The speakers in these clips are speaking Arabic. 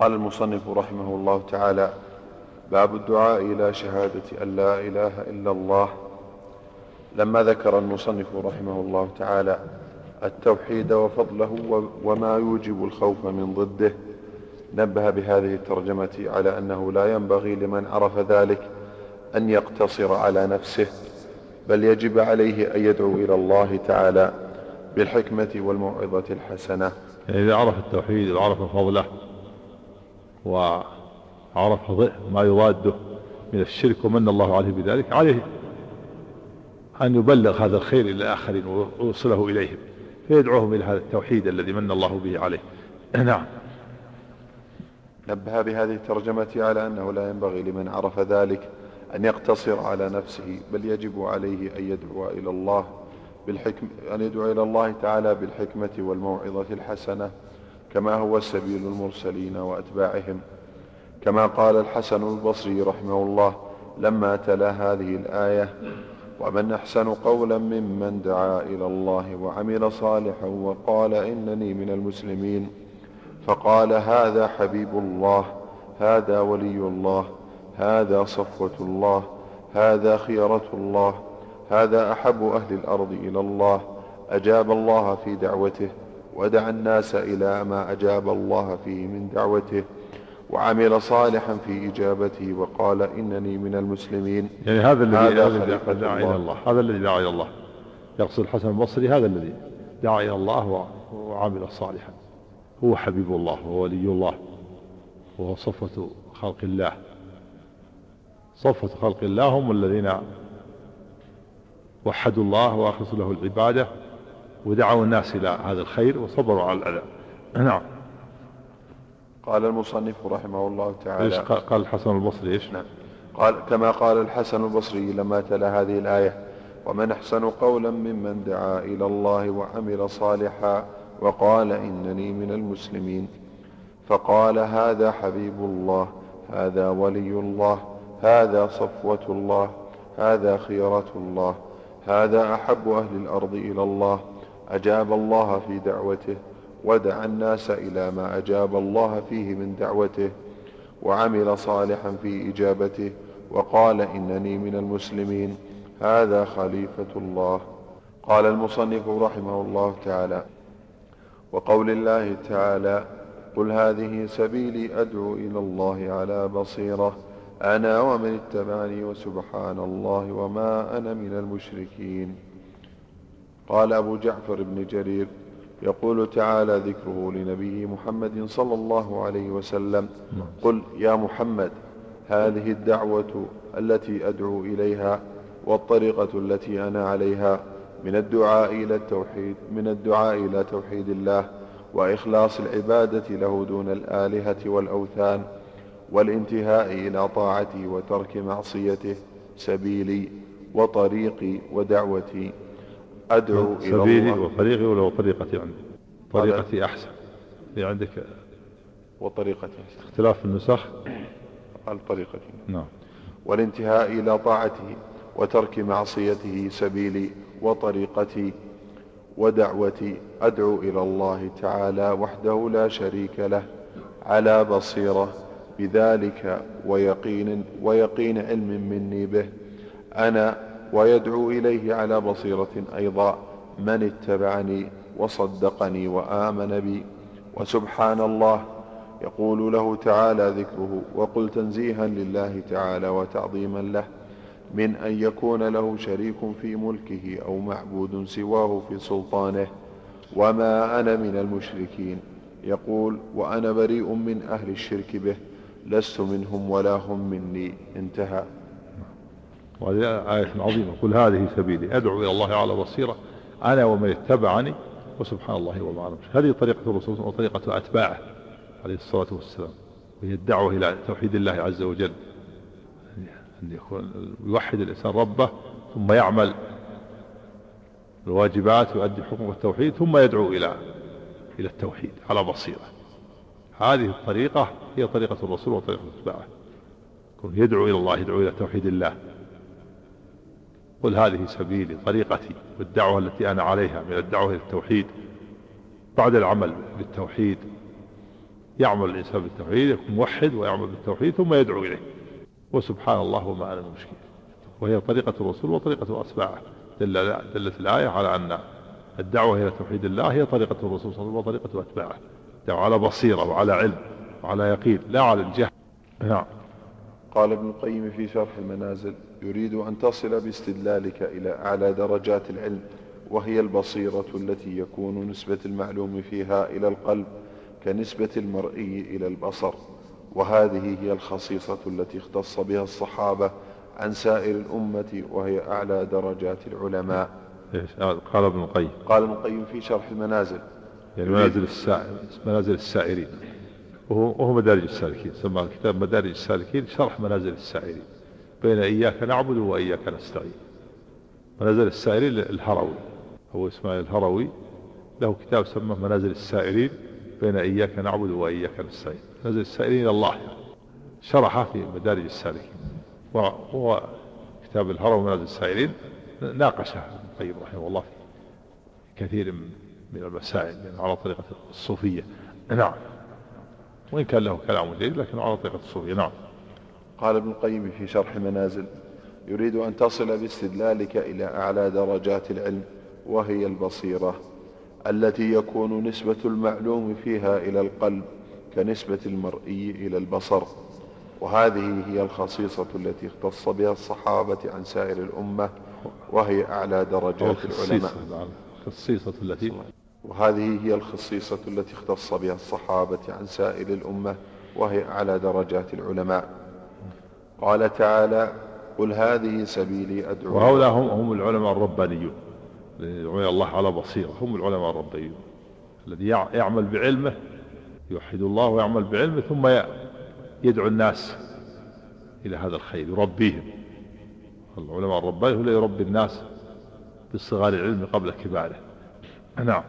قال المصنف رحمه الله تعالى باب الدعاء إلى شهادة أن لا إله إلا الله. لما ذكر المصنف رحمه الله تعالى التوحيد وفضله وما يوجب الخوف من ضده نبه بهذه الترجمة على أنه لا ينبغي لمن عرف ذلك أن يقتصر على نفسه بل يجب عليه أن يدعو إلى الله تعالى بالحكمة والموعظة الحسنة. يعني إذا عرف التوحيد وعرف فضله وعرف ما يضاده من الشرك ومن الله عليه بذلك عليه أن يبلغ هذا الخير إلى الآخرين ويوصله إليهم فيدعوهم إلى هذا التوحيد الذي من الله به عليه. نعم. نبه بهذه الترجمة على أنه لا ينبغي لمن عرف ذلك أن يقتصر على نفسه بل يجب عليه أن يدعو إلى الله بالحكم أن يدعو إلى الله تعالى بالحكمة والموعظة الحسنة. كما هو سبيل المرسلين وأتباعهم. كما قال الحسن البصري رحمه الله لما تلا هذه الآية ومن أحسن قولا ممن دعا إلى الله وعمل صالحا وقال إنني من المسلمين فقال هذا حبيب الله هذا ولي الله هذا صفوة الله هذا خيرة الله هذا أحب أهل الأرض إلى الله أجاب الله في دعوته ودعا الناس إلى ما أجاب الله فيه من دعوته وعمل صالحا في إجابته وقال إنني من المسلمين. يعني هذا الذي هذا دعا إلى الله. هذا الذي دعا إلى الله. يقصد الحسن البصري هذا الذي دعا إلى الله وعمل صالحا. هو حبيب الله وهو ولي الله وهو صفوة خلق الله. صفوة خلق الله هم الذين وحدوا الله وأخلصوا له العبادة. ودعوا الناس إلى هذا الخير وصبروا على الأذى. نعم. قال المصنف رحمه الله تعالى. إيش قال الحسن البصري إيش؟ نعم. قال كما قال الحسن البصري لما تلا هذه الآية ومن أحسن قولا ممن دعا إلى الله وعمل صالحا وقال إنني من المسلمين فقال هذا حبيب الله هذا ولي الله هذا صفوة الله هذا خيرة الله هذا أحب أهل الأرض إلى الله أجاب الله في دعوته ودعا الناس إلى ما أجاب الله فيه من دعوته وعمل صالحا في إجابته وقال إنني من المسلمين هذا خليفة الله. قال المصنف رحمه الله تعالى وقول الله تعالى قل هذه سبيلي أدعو إلى الله على بصيرة أنا ومن اتبعني وسبحان الله وما أنا من المشركين. قال أبو جعفر بن جرير يقول تعالى ذكره لنبيه محمد صلى الله عليه وسلم قل يا محمد هذه الدعوة التي أدعو إليها والطريقة التي أنا عليها من الدعاء إلى التوحيد من الدعاء إلى توحيد الله وإخلاص العبادة له دون الآلهة والأوثان والانتهاء إلى طاعته وترك معصيته سبيلي وطريقي ودعوتي. أدعو إلى الله. سبيلي وطريقي ولا طريقتي عندي. طريقتي أحسن. في عندك وطريقتي أحسن. اختلاف النسخ؟ قال طريقتي نعم. والانتهاء إلى طاعته وترك معصيته سبيلي وطريقتي ودعوتي. أدعو إلى الله تعالى وحده لا شريك له على بصيرة بذلك ويقين ويقين علم مني به. أنا ويدعو إليه على بصيرة أيضا من اتبعني وصدقني وآمن بي. وسبحان الله يقول له تعالى ذكره وقل تنزيها لله تعالى وتعظيما له من أن يكون له شريك في ملكه أو معبود سواه في سلطانه. وما أنا من المشركين يقول وأنا بريء من أهل الشرك به لست منهم ولا هم مني. انتهى. وهذه آية عظيمة. قل هذه سبيلي. أدعو إلى الله على بصيرة. أنا ومن اتبعني وسبحان الله وما أنا هذه طريقة الرسول وطريقة أتباعه عليه الصلاة والسلام. وهي الدعوة إلى توحيد الله عز وجل. أن يكون يوحد الإنسان ربه ثم يعمل الواجبات ويؤدي حكم التوحيد ثم يدعو إلى إلى التوحيد على بصيرة. هذه الطريقة هي طريقة الرسول وطريقة أتباعه. يدعو إلى الله يدعو إلى توحيد الله. قل هذه سبيلي طريقتي والدعوة التي أنا عليها من الدعوة إلى التوحيد. بعد العمل بالتوحيد يعمل الإنسان بالتوحيد يكون موحد ويعمل بالتوحيد ثم يدعو إليه. وسبحان الله وما أنا بمشكل وهي طريقة الرسول وطريقة أتباعه دل دلت الآية على أن الدعوة إلى توحيد الله هي طريقة الرسول صلى الله عليه وسلم وطريقة أتباعه. على بصيرة وعلى علم وعلى يقين لا على الجهل. نعم. قال ابن القيم في شرح المنازل يريد أن تصل باستدلالك إلى أعلى درجات العلم وهي البصيرة التي يكون نسبة المعلوم فيها إلى القلب كنسبة المرئي إلى البصر. وهذه هي الخصيصة التي اختص بها الصحابة عن سائر الأمة وهي أعلى درجات العلماء. قال ابن القيم. قال ابن القيم في شرح المنازل. يعني منازل السائر منازل السائرين. وهو, مدارج السالكين سمى الكتاب مدارج السالكين شرح منازل السائرين بين إياك نعبد وإياك نستعين. منازل السائرين الهروي هو إسماعيل الهروي له كتاب سماه منازل السائرين بين إياك نعبد وإياك نستعين. منازل السائرين إلى الله. شرحه في مدارج السالكين. وهو كتاب الهروي منازل السائرين ناقشه ابن القيم رحمه الله في كثير من المسائل يعني على طريقة الصوفية. نعم. وإن كان له كلام جيد لكن على طريقة الصوفية. نعم. قال ابن القيم في شرح منازل يريد أن تصل باستدلالك إلى أعلى درجات العلم وهي البصيرة التي يكون نسبة المعلوم فيها إلى القلب كنسبة المرئي إلى البصر. وهذه هي الخصيصة التي اختص بها الصحابة عن سائر الأمة وهي أعلى درجات العلماء. الخصيصة التي وهذه هي الخصيصة التي اختص بها الصحابة عن سائر الأمة وهي أعلى درجات العلماء. قال تعالى قل هذه سبيلي أدعو وهؤلاء هم, هم العلماء الربانيون. يدعون الله على بصيرة. هم العلماء الربانيون. الذي يعمل بعلمه يوحد الله ويعمل بعلمه ثم يدعو الناس إلى هذا الخير يربيهم. العلماء الرباني هو اللي يربي الناس بصغار العلم قبل كباره. نعم.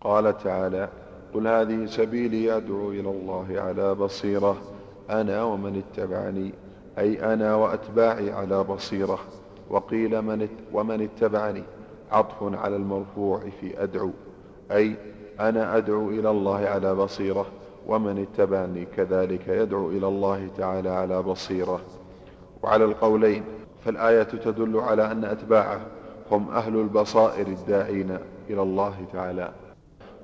قال تعالى قل هذه سبيلي أدعو إلى الله على بصيرة أنا ومن اتبعني أي أنا وأتباعي على بصيرة وقيل من ومن اتبعني عطف على المرفوع في أدعو أي أنا أدعو إلى الله على بصيرة ومن اتبعني كذلك يدعو إلى الله تعالى على بصيرة. وعلى القولين فالآية تدل على أن أتباعه هم أهل البصائر الداعين إلى الله تعالى.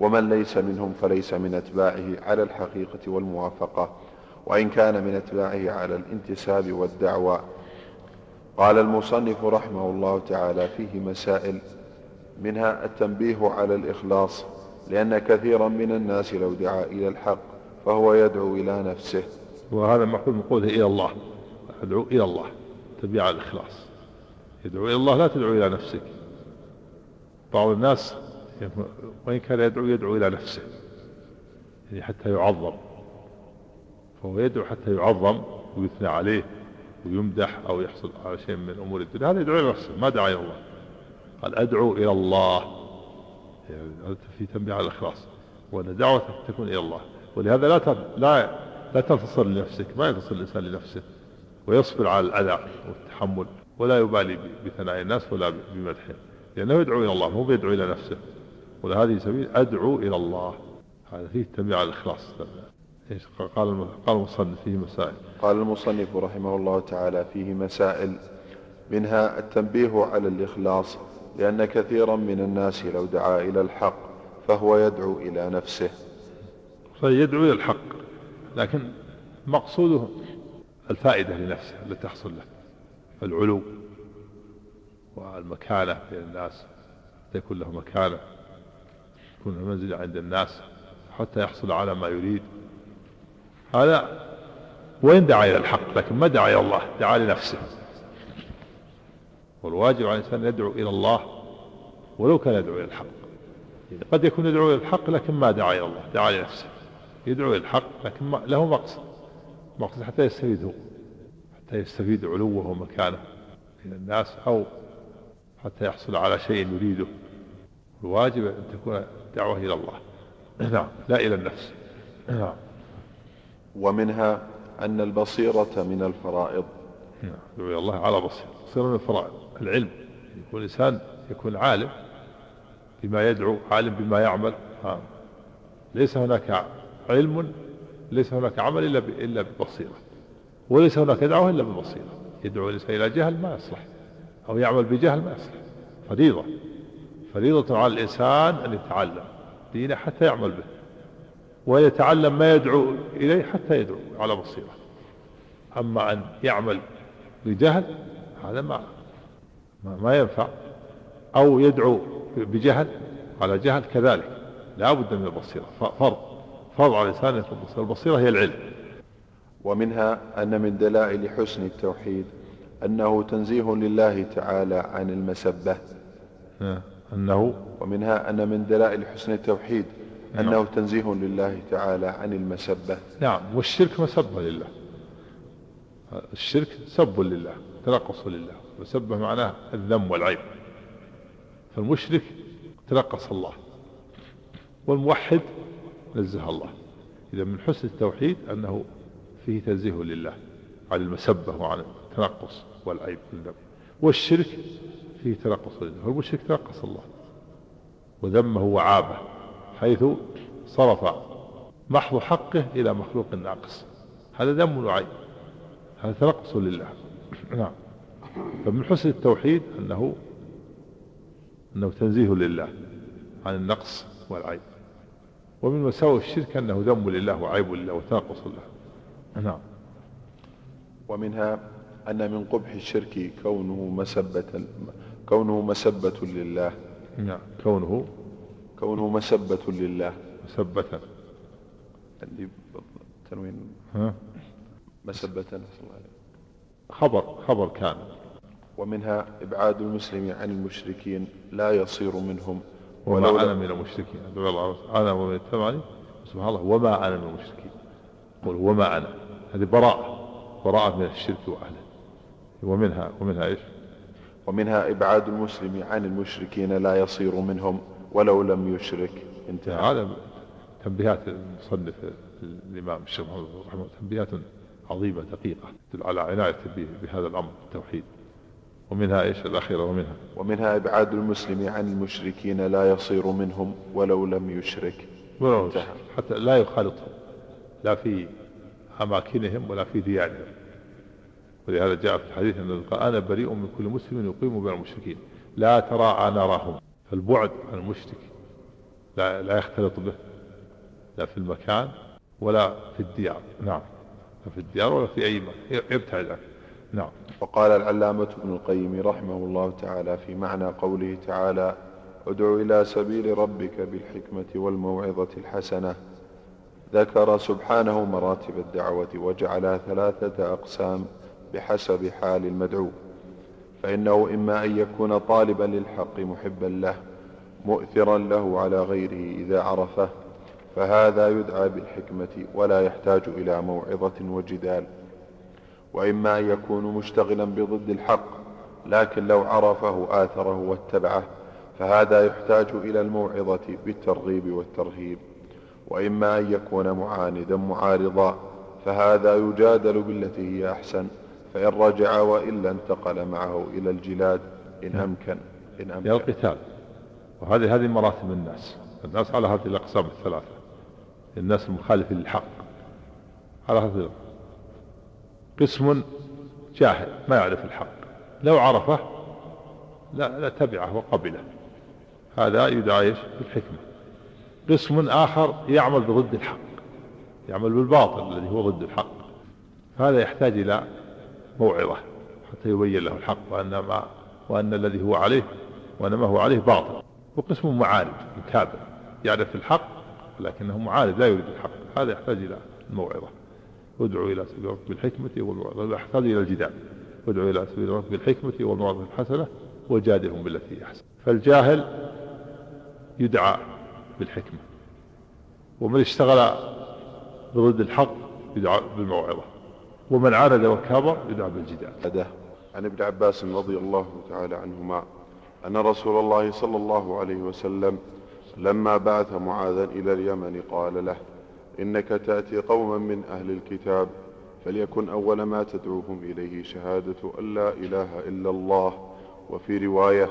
ومن ليس منهم فليس من أتباعه على الحقيقة والموافقة وإن كان من أتباعه على الانتساب والدعوة. قال المصنف رحمه الله تعالى فيه مسائل منها التنبيه على الإخلاص لأن كثيرا من الناس لو دعا إلى الحق فهو يدعو إلى نفسه. وهذا محفوظ من قوله إلى الله أدعو إلى الله تبيع الإخلاص. يدعو إلى الله لا تدعو إلى نفسك. بعض الناس وإن كان يدعو يدعو إلى نفسه يعني حتى يعظم. فهو يدعو حتى يعظم ويثنى عليه ويمدح أو يحصل على شيء من أمور الدنيا. هذا يدعو إلى نفسه ما دعا إلى الله. قال أدعو إلى الله. يعني في تنبيه على الإخلاص. وأن دعوتك تكون إلى الله. ولهذا لا لا لا تنتصر لنفسك. ما ينتصر الإنسان لنفسه. ويصبر على الأذى والتحمل. ولا يبالي بثناء الناس ولا بمدحهم لأنه يدعو إلى الله مو بيدعو إلى نفسه. ولهذه سبيل أدعو إلى الله. هذا فيه تنبيه على الإخلاص. إيش قال قال المصنف فيه مسائل. قال المصنف رحمه الله تعالى فيه مسائل منها التنبيه على الإخلاص لأن كثيرا من الناس لو دعا إلى الحق فهو يدعو إلى نفسه. فيدعو إلى الحق لكن مقصوده الفائدة لنفسه التي تحصل له العلو والمكانة بين الناس يكون له مكانة. يكون منزلة عند الناس حتى يحصل على ما يريد. هذا وين دعا إلى الحق لكن ما دعا إلى الله دعا لنفسه. والواجب على الإنسان يدعو إلى الله ولو كان يدعو إلى الحق. قد يكون يدعو إلى الحق لكن ما دعا إلى الله دعا لنفسه. يدعو إلى الحق لكن له مقصد. مقصد حتى يستفيد هو حتى يستفيد علوه ومكانه من الناس أو حتى يحصل على شيء يريده. الواجب أن تكون دعوة إلى الله. نعم. لا إلى النفس. نعم. ومنها أن البصيرة من الفرائض. نعم. إلى الله على بصيرة. بصيرة من الفرائض. العلم. يكون الإنسان يكون عالم بما يدعو عالم بما يعمل. ها. ليس هناك علم ليس هناك عمل إلا إلا ببصيرة. وليس هناك دعوة إلا ببصيرة. يدعو الإنسان إلى جهل ما يصلح. أو يعمل بجهل ما يصلح. فريضة. فريضة على الإنسان أن يتعلم دينه حتى يعمل به ويتعلم ما يدعو إليه حتى يدعو على بصيرة. أما أن يعمل بجهل هذا ما ما ينفع. أو يدعو بجهل على جهل كذلك لا بد من البصيرة فرض فرض على الإنسان يكون البصيرة البصيرة هي العلم. ومنها أن من دلائل حسن التوحيد أنه تنزيه لله تعالى عن المسبة. أنه ومنها أن من دلائل حسن التوحيد أنه نعم. تنزيه لله تعالى عن المسبة. نعم والشرك مسبة لله. الشرك سب لله تنقص لله. مسبة معناه الذم والعيب. فالمشرك تنقص الله والموحد نزه الله. إذا من حسن التوحيد أنه فيه تنزيه لله عن المسبة وعن التنقص والعيب والذم. والشرك فيه تنقص لله والمشرك تنقص الله وذمه وعابه حيث صرف محض حقه إلى مخلوق ناقص. هذا ذم وعيب هذا تنقص لله. نعم. فمن حسن التوحيد أنه أنه تنزيه لله عن النقص والعيب. ومن مساوئ الشرك أنه ذم لله وعيب لله وتنقص له. نعم. ومنها أن من قبح الشرك كونه مسبة كونه مسبة لله. نعم. كونه كونه مسبة لله. مسبة. عندي تنوين ها؟ مسبة خبر خبر كان ومنها إبعاد المسلم عن المشركين لا يصير منهم. وما أنا من المشركين. أنا ومن اتبعني؟ سبحان الله. وما أنا من المشركين. قل وما أنا. هذه براءة. براءة من الشرك وأهله. ومنها ومنها إيش؟ ومنها إبعاد المسلم عن المشركين لا يصير منهم ولو لم يشرك. انتهى. هذا تنبيهات المصنف الإمام الشيخ محمد رحمة تنبيهات عظيمة دقيقة تدل على عناية بهذا الأمر التوحيد ومنها إيش؟ الأخيرة ومنها. ومنها إبعاد المسلم عن المشركين لا يصير منهم ولو لم يشرك. ولو حتى لا يخالطهم. لا في أماكنهم ولا في ديارهم. ولهذا جاء في الحديث أن أنا بريء من كل مسلم يقيم بين المشركين. لا تراعى نراهم فالبعد عن المشرك لا, لا يختلط به. لا في المكان ولا في الديار. نعم. لا في الديار ولا في أي مكان. يبتعد عنه. نعم. وقال العلامة ابن القيم رحمه الله تعالى في معنى قوله تعالى ادع إلى سبيل ربك بالحكمة والموعظة الحسنة ذكر سبحانه مراتب الدعوة وجعلها ثلاثة أقسام. بحسب حال المدعو فإنه إما أن يكون طالبا للحق محبا له مؤثرا له على غيره إذا عرفه فهذا يدعى بالحكمة ولا يحتاج إلى موعظة وجدال. وإما أن يكون مشتغلا بضد الحق لكن لو عرفه آثره واتبعه فهذا يحتاج إلى الموعظة بالترغيب والترهيب. وإما أن يكون معاندا معارضا فهذا يجادل بالتي هي أحسن. فإن رجع وإلا انتقل معه إلى الجلاد إن نعم. أمكن إن أمكن. إلى القتال وهذه هذه مراتب الناس. الناس على هذه الأقسام الثلاثة. الناس المخالفين للحق. على هذه قسم جاهل ما يعرف الحق. لو عرفه لا, لا تبعه وقبله. هذا يدعى بالحكمة. قسم آخر يعمل بضد الحق. يعمل بالباطل الذي هو ضد الحق. هذا يحتاج إلى موعظة حتى يبين له الحق وأن ما وأن الذي هو عليه وأن ما هو عليه باطل. وقسم معارض متابع يعرف الحق لكنه معارض لا يريد الحق. هذا يحتاج إلى الموعظة ادعو إلى سبيل ربك بالحكمة والموعظة. يحتاج إلى الجدال. ادعو إلى سبيل ربك بالحكمة والموعظة الحسنة وجادلهم بالتي هي أحسن. فالجاهل يدعى بالحكمة ومن اشتغل بضد الحق يدعى بالموعظة. ومن عاند وكابر يدعى بالجدال. عن ابن عباس رضي الله تعالى عنهما أن رسول الله صلى الله عليه وسلم لما بعث معاذا إلى اليمن قال له إنك تأتي قوما من أهل الكتاب فليكن أول ما تدعوهم إليه شهادة أن لا إله إلا الله وفي رواية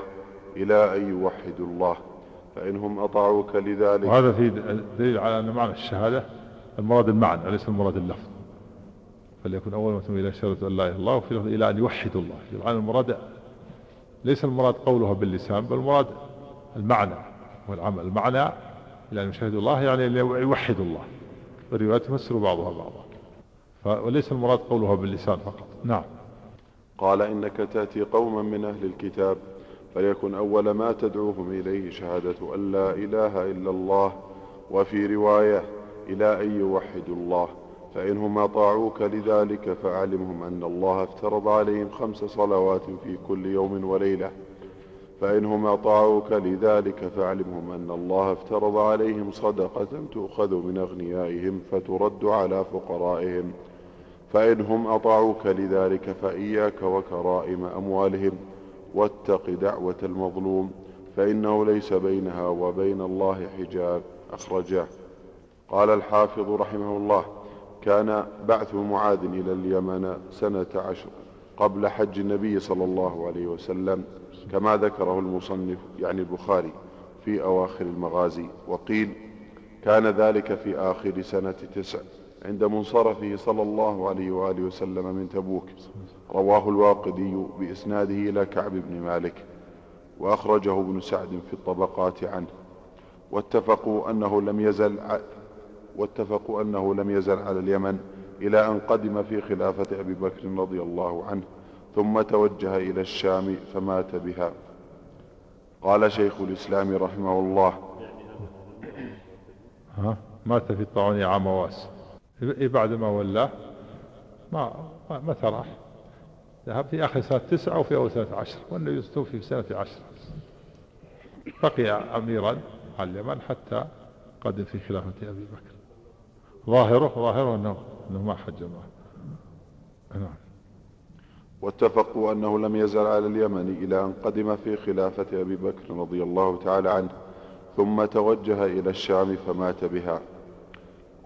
إلى أن يوحدوا الله فإنهم أطاعوك لذلك. وهذا في دليل على أن معنى الشهادة المراد المعنى ليس المراد اللفظ. فليكن أول ما تنوي إلى شهادة أن لا إله إلا الله وفي إلى أن يوحدوا الله. الآن المراد ليس المراد قولها باللسان بل المراد المعنى والعمل. المعنى إلى أن يشهدوا الله يعني يوحدوا الله. والروايات تفسر بعضها بعضا. وليس المراد قولها باللسان فقط. نعم. قال إنك تأتي قوما من أهل الكتاب فليكن أول ما تدعوهم إليه شهادة أن لا إله إلا الله وفي رواية إلى أن يوحدوا الله. فإنهم أطاعوك لذلك فأعلمهم أن الله افترض عليهم خمس صلوات في كل يوم وليلة. فإنهم أطاعوك لذلك فأعلمهم أن الله افترض عليهم صدقة تؤخذ من أغنيائهم فترد على فقرائهم. فإنهم أطاعوك لذلك فإياك وكرائم أموالهم واتق دعوة المظلوم فإنه ليس بينها وبين الله حجاب. أخرجاه قال الحافظ رحمه الله كان بعث معاذ إلى اليمن سنة عشر قبل حج النبي صلى الله عليه وسلم كما ذكره المصنف يعني البخاري في أواخر المغازي. وقيل كان ذلك في آخر سنة تسع عند منصرفه صلى الله عليه وآله وسلم من تبوك. رواه الواقدي بإسناده إلى كعب بن مالك وأخرجه ابن سعد في الطبقات عنه. واتفقوا أنه لم يزل واتفقوا أنه لم يزل على اليمن إلى أن قدم في خلافة أبي بكر رضي الله عنه ثم توجه إلى الشام فمات بها. قال شيخ الإسلام رحمه الله ها؟ مات في الطاعون عام واس. بعد ما ولاه؟ ما متى راح ذهب في آخر سنة تسعة وفي أول سنة عشر والنبي توفي في سنة عشر. بقي أميرا على اليمن حتى قدم في خلافة أبي بكر. ظاهره ظاهره أنه, أنه ما حج معه نعم. واتفقوا أنه لم يزل على اليمن إلى أن قدم في خلافة أبي بكر رضي الله تعالى عنه ثم توجه إلى الشام فمات بها.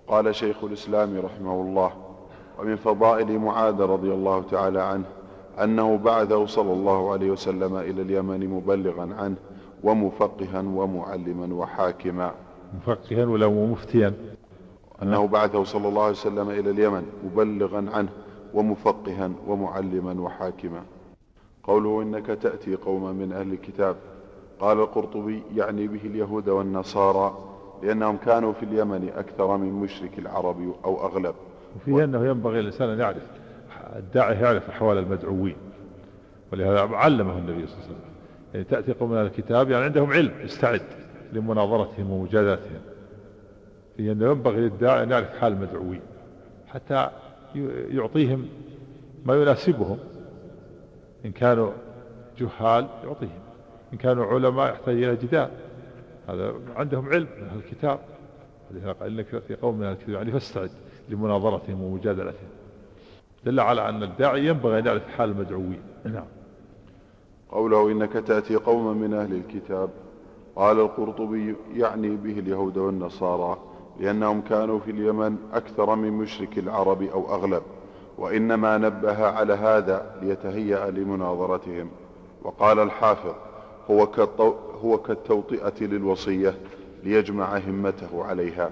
قال شيخ الإسلام رحمه الله ومن فضائل معاذ رضي الله تعالى عنه أنه بعثه صلى الله عليه وسلم إلى اليمن مبلغا عنه ومفقها ومعلما وحاكما. مفقها ولا مفتيا. أنه بعثه صلى الله عليه وسلم إلى اليمن مبلغا عنه ومفقها ومعلما وحاكما. قوله إنك تأتي قوما من أهل الكتاب. قال القرطبي يعني به اليهود والنصارى لأنهم كانوا في اليمن أكثر من مشرك العرب أو أغلب. وفيه أنه ينبغي الإنسان أن يعرف الداعي يعرف أحوال المدعوين ولهذا علمه النبي صلى الله عليه وسلم. يعني تأتي قوم من الكتاب يعني عندهم علم استعد لمناظرتهم ومجاداتهم أنه ينبغي للداعي أن يعرف حال المدعوين حتى يعطيهم ما يناسبهم. إن كانوا جهال يعطيهم إن كانوا علماء يحتاج إلى جدال. هذا عندهم علم من أهل الكتاب. إنك في قوم من أهل الكتاب يعني فاستعد لمناظرتهم ومجادلتهم. دل على أن الداعي ينبغي أن يعرف حال المدعوين. نعم. قوله إنك تأتي قوما من أهل الكتاب قال القرطبي يعني به اليهود والنصارى. لأنهم كانوا في اليمن أكثر من مشرك العرب أو أغلب وإنما نبه على هذا ليتهيأ لمناظرتهم. وقال الحافظ هو, هو كالتوطئة للوصية ليجمع همته عليها.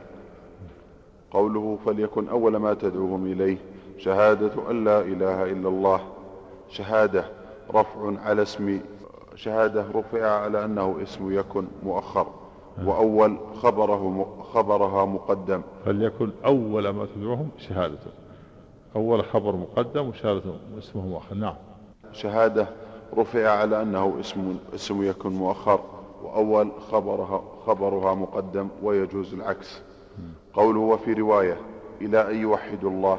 قوله فليكن أول ما تدعوهم إليه. شهادة أن لا إله إلا الله. شهادة رفع على اسم شهادة رفع على أنه اسم يكن مؤخر. وأول خبره خبرها مقدم. فليكن أول ما تدعوهم شهادته أول خبر مقدم وشهادة اسمه مؤخر. نعم. شهادة رفع على أنه اسم اسم يكن مؤخر وأول خبرها خبرها مقدم ويجوز العكس. قوله وفي رواية إلى أن يوحدوا الله.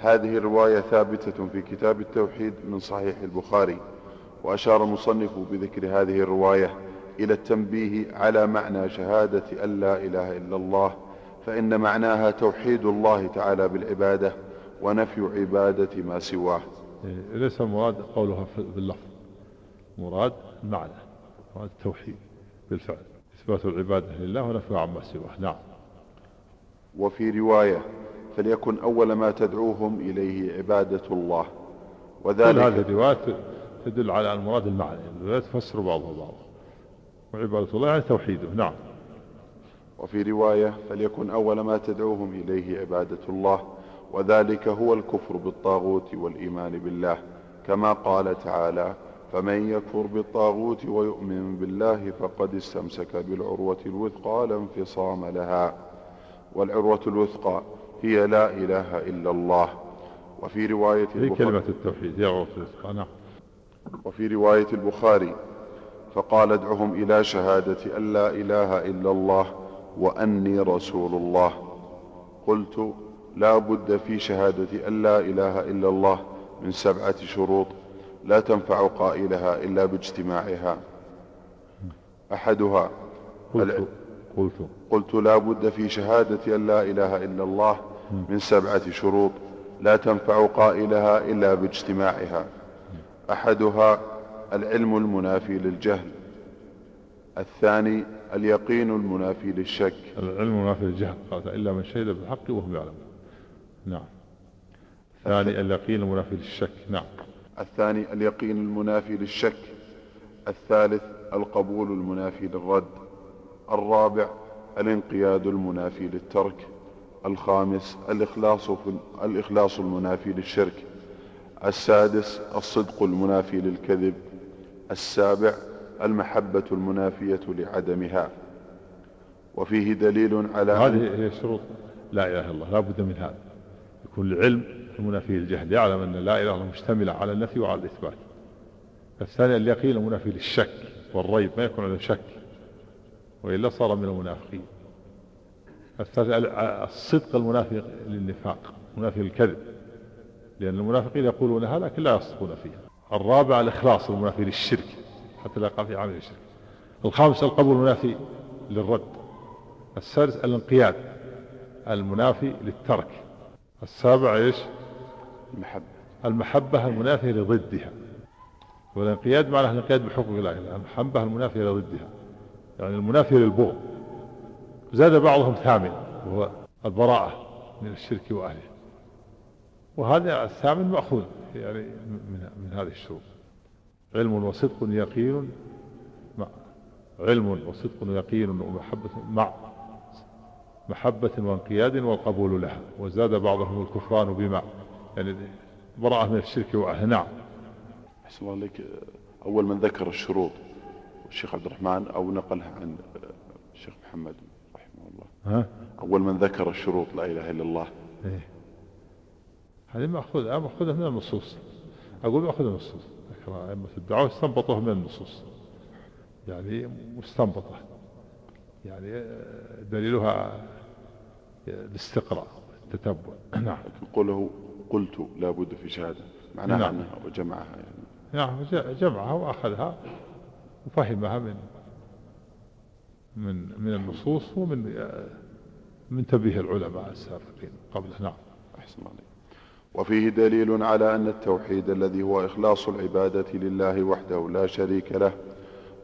هذه الرواية ثابتة في كتاب التوحيد من صحيح البخاري وأشار المصنف بذكر هذه الرواية. إلى التنبيه على معنى شهادة أن لا إله إلا الله فإن معناها توحيد الله تعالى بالعبادة ونفي عبادة ما سواه. إيه، ليس المراد قولها باللفظ مراد المعنى مراد التوحيد بالفعل. إثبات العبادة لله ونفي عما سواه. نعم. وفي رواية فليكن أول ما تدعوهم إليه عبادة الله. وذلك كل هذه الروايات تدل على المراد المعنى الروايات تفسر بعضها بعضا. وعبادة الله يعني توحيده. نعم. وفي رواية فليكن أول ما تدعوهم إليه عبادة الله وذلك هو الكفر بالطاغوت والإيمان بالله. كما قال تعالى فمن يكفر بالطاغوت ويؤمن بالله فقد استمسك بالعروة الوثقى لا انفصام لها. والعروة الوثقى هي لا إله إلا الله. وفي رواية هي كلمة التوحيد هي عروة الوثقى. نعم. وفي رواية البخاري فقال ادعهم إلى شهادة أن لا إله إلا الله وأني رسول الله. قلت لا بد في شهادة أن لا إله إلا الله من سبعة شروط لا تنفع قائلها إلا باجتماعها. أحدها قلت قلت. قلت لا بد في شهادة أن لا إله إلا الله من سبعة شروط لا تنفع قائلها إلا باجتماعها. أحدها العلم المنافي للجهل. الثاني اليقين المنافي للشك. العلم المنافي للجهل قال إلا من شهد بالحق وهم يعلمون. نعم. الثاني اليقين المنافي للشك. نعم. الثاني اليقين المنافي للشك. الثالث القبول المنافي للرد. الرابع الانقياد المنافي للترك. الخامس الإخلاص, في الإخلاص المنافي للشرك. السادس الصدق المنافي للكذب. السابع المحبة المنافية لعدمها. وفيه دليل على هذه هي شروط لا إله إلا الله لا بد من هذا. يكون العلم المنافي للجهل يعلم أن لا إله إلا الله مشتملة على النفي وعلى الإثبات. الثاني اليقين المنافي للشك والريب ما يكون على شك وإلا صار من المنافقين. الثالث الصدق المنافي للنفاق منافي للكذب. لأن المنافقين يقولون هذا لكن لا يصدقون فيه الرابع الإخلاص المنافي للشرك حتى لا يقع في عمل الشرك. الخامس القبول المنافي للرد. السادس الانقياد المنافي للترك. السابع إيش؟ المحبة. المحبة المنافية لضدها. والانقياد معناه الانقياد بحقوق الله. المحبة المنافية لضدها. يعني المنافية للبغض. زاد بعضهم ثامن وهو البراءة من الشرك وأهله. وهذا الثامن مأخوذ يعني من, من هذه الشروط. علم وصدق يقين مع علم وصدق يقين ومحبة مع محبة وانقياد والقبول لها وزاد بعضهم الكفران بما يعني براءة من الشرك وأهله نعم أحسن الله عليك. أول من ذكر الشروط الشيخ عبد الرحمن أو نقلها عن الشيخ محمد رحمه الله. ها؟ أول من ذكر الشروط لا إله إلا الله. إيه؟ هذه مأخوذة مأخوذة من النصوص. أقول مأخوذة من النصوص. أئمة الدعوة استنبطوها من النصوص. يعني مستنبطة. يعني دليلها الاستقراء التتبع. نعم. قوله قلت لابد في شهادة. معناها نعم. أنها وجمعها يعني. نعم جمعها وأخذها وفهمها من من من النصوص ومن من تنبيه العلماء السابقين. قبله. نعم. أحسن عليك. وفيه دليل على أن التوحيد الذي هو إخلاص العبادة لله وحده لا شريك له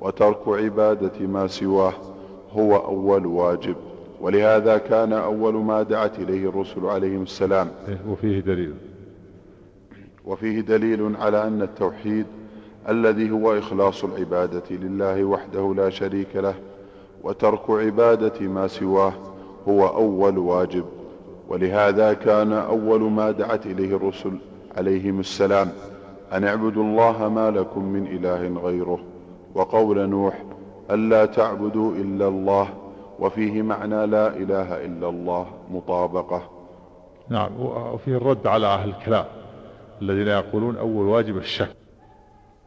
وترك عبادة ما سواه هو أول واجب ولهذا كان أول ما دعت إليه الرسل عليهم السلام. وفيه دليل. وفيه دليل على أن التوحيد الذي هو إخلاص العبادة لله وحده لا شريك له وترك عبادة ما سواه هو أول واجب. ولهذا كان أول ما دعت إليه الرسل عليهم السلام أن اعبدوا الله ما لكم من إله غيره. وقول نوح ألا تعبدوا إلا الله وفيه معنى لا إله إلا الله مطابقة. نعم وفيه الرد على أهل الكلام الذين يقولون أول واجب الشك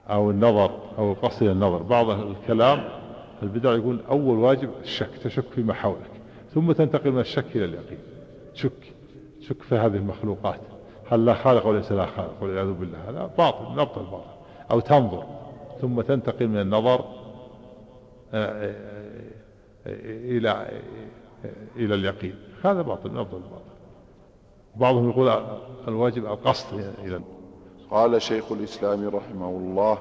أو النظر أو القصد إلى النظر. بعض الكلام البدع يقول أول واجب الشك تشك فيما حولك ثم تنتقل من الشك إلى اليقين. شك شك في هذه المخلوقات. هل لا خالق وليس لا خالق؟ والعياذ بالله. هذا باطل نبطل باطل. أو تنظر ثم تنتقل من النظر آه، آه، آه، إلى إلى اليقين. هذا باطل نبطل باطل. بعضهم يقول الواجب القصد إلى. قال شيخ الإسلام رحمه الله